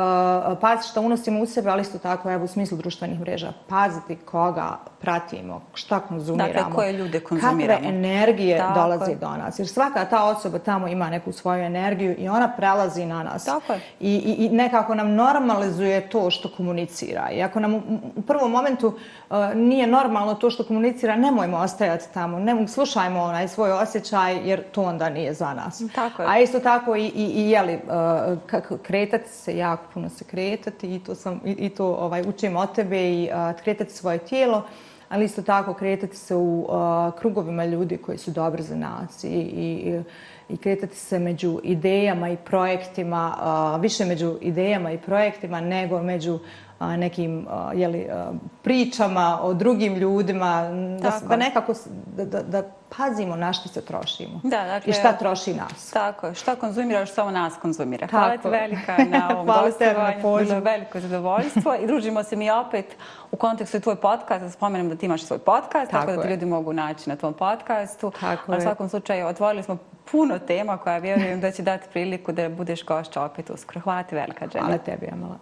uh, paziti što unosimo u sebe, ali isto tako, evo, u smislu društvenih mreža, paziti koga pratimo, šta konzumiramo. Dakle, koje ljude konzumiramo. Kakve energije tako. dolazi do nas. Jer svaka ta osoba tamo ima neku svoju energiju i ona prelazi na nas. Tako je. I, i, i nekako nam normalizuje to što komunicira. I ako nam u, u prvom momentu uh, nije normalno to što komunicira, nemojmo ostajati tamo. Ne, slušajmo onaj svoj osjećaj, jer to onda nije za nas. Tako je. A isto tako i, i, i jeli, uh, kako kretati se, jako puno se kretati i to, sam, i, i to ovaj, učim od tebe i uh, kretati svoje tijelo ali isto tako kretati se u uh, krugovima ljudi koji su dobri za nas i, i, i kretati se među idejama i projektima, uh, više među idejama i projektima nego među uh, nekim jeli, pričama o drugim ljudima, da, da nekako da, da, da pazimo na što se trošimo da, dakle, i šta troši nas. Tako šta konzumiraš, samo nas konzumira. Tako. Hvala ti velika na ovom gostovanju. Hvala veliko zadovoljstvo i družimo se mi opet u kontekstu tvoj podcast, da spomenem da ti imaš svoj podcast, tako, tako da ti ljudi mogu naći na tvom podcastu. Tako u svakom slučaju otvorili smo puno tema koja vjerujem da će dati priliku da budeš gošća opet uskoro. Hvala ti velika, Jenny. Hvala tebi, Amala.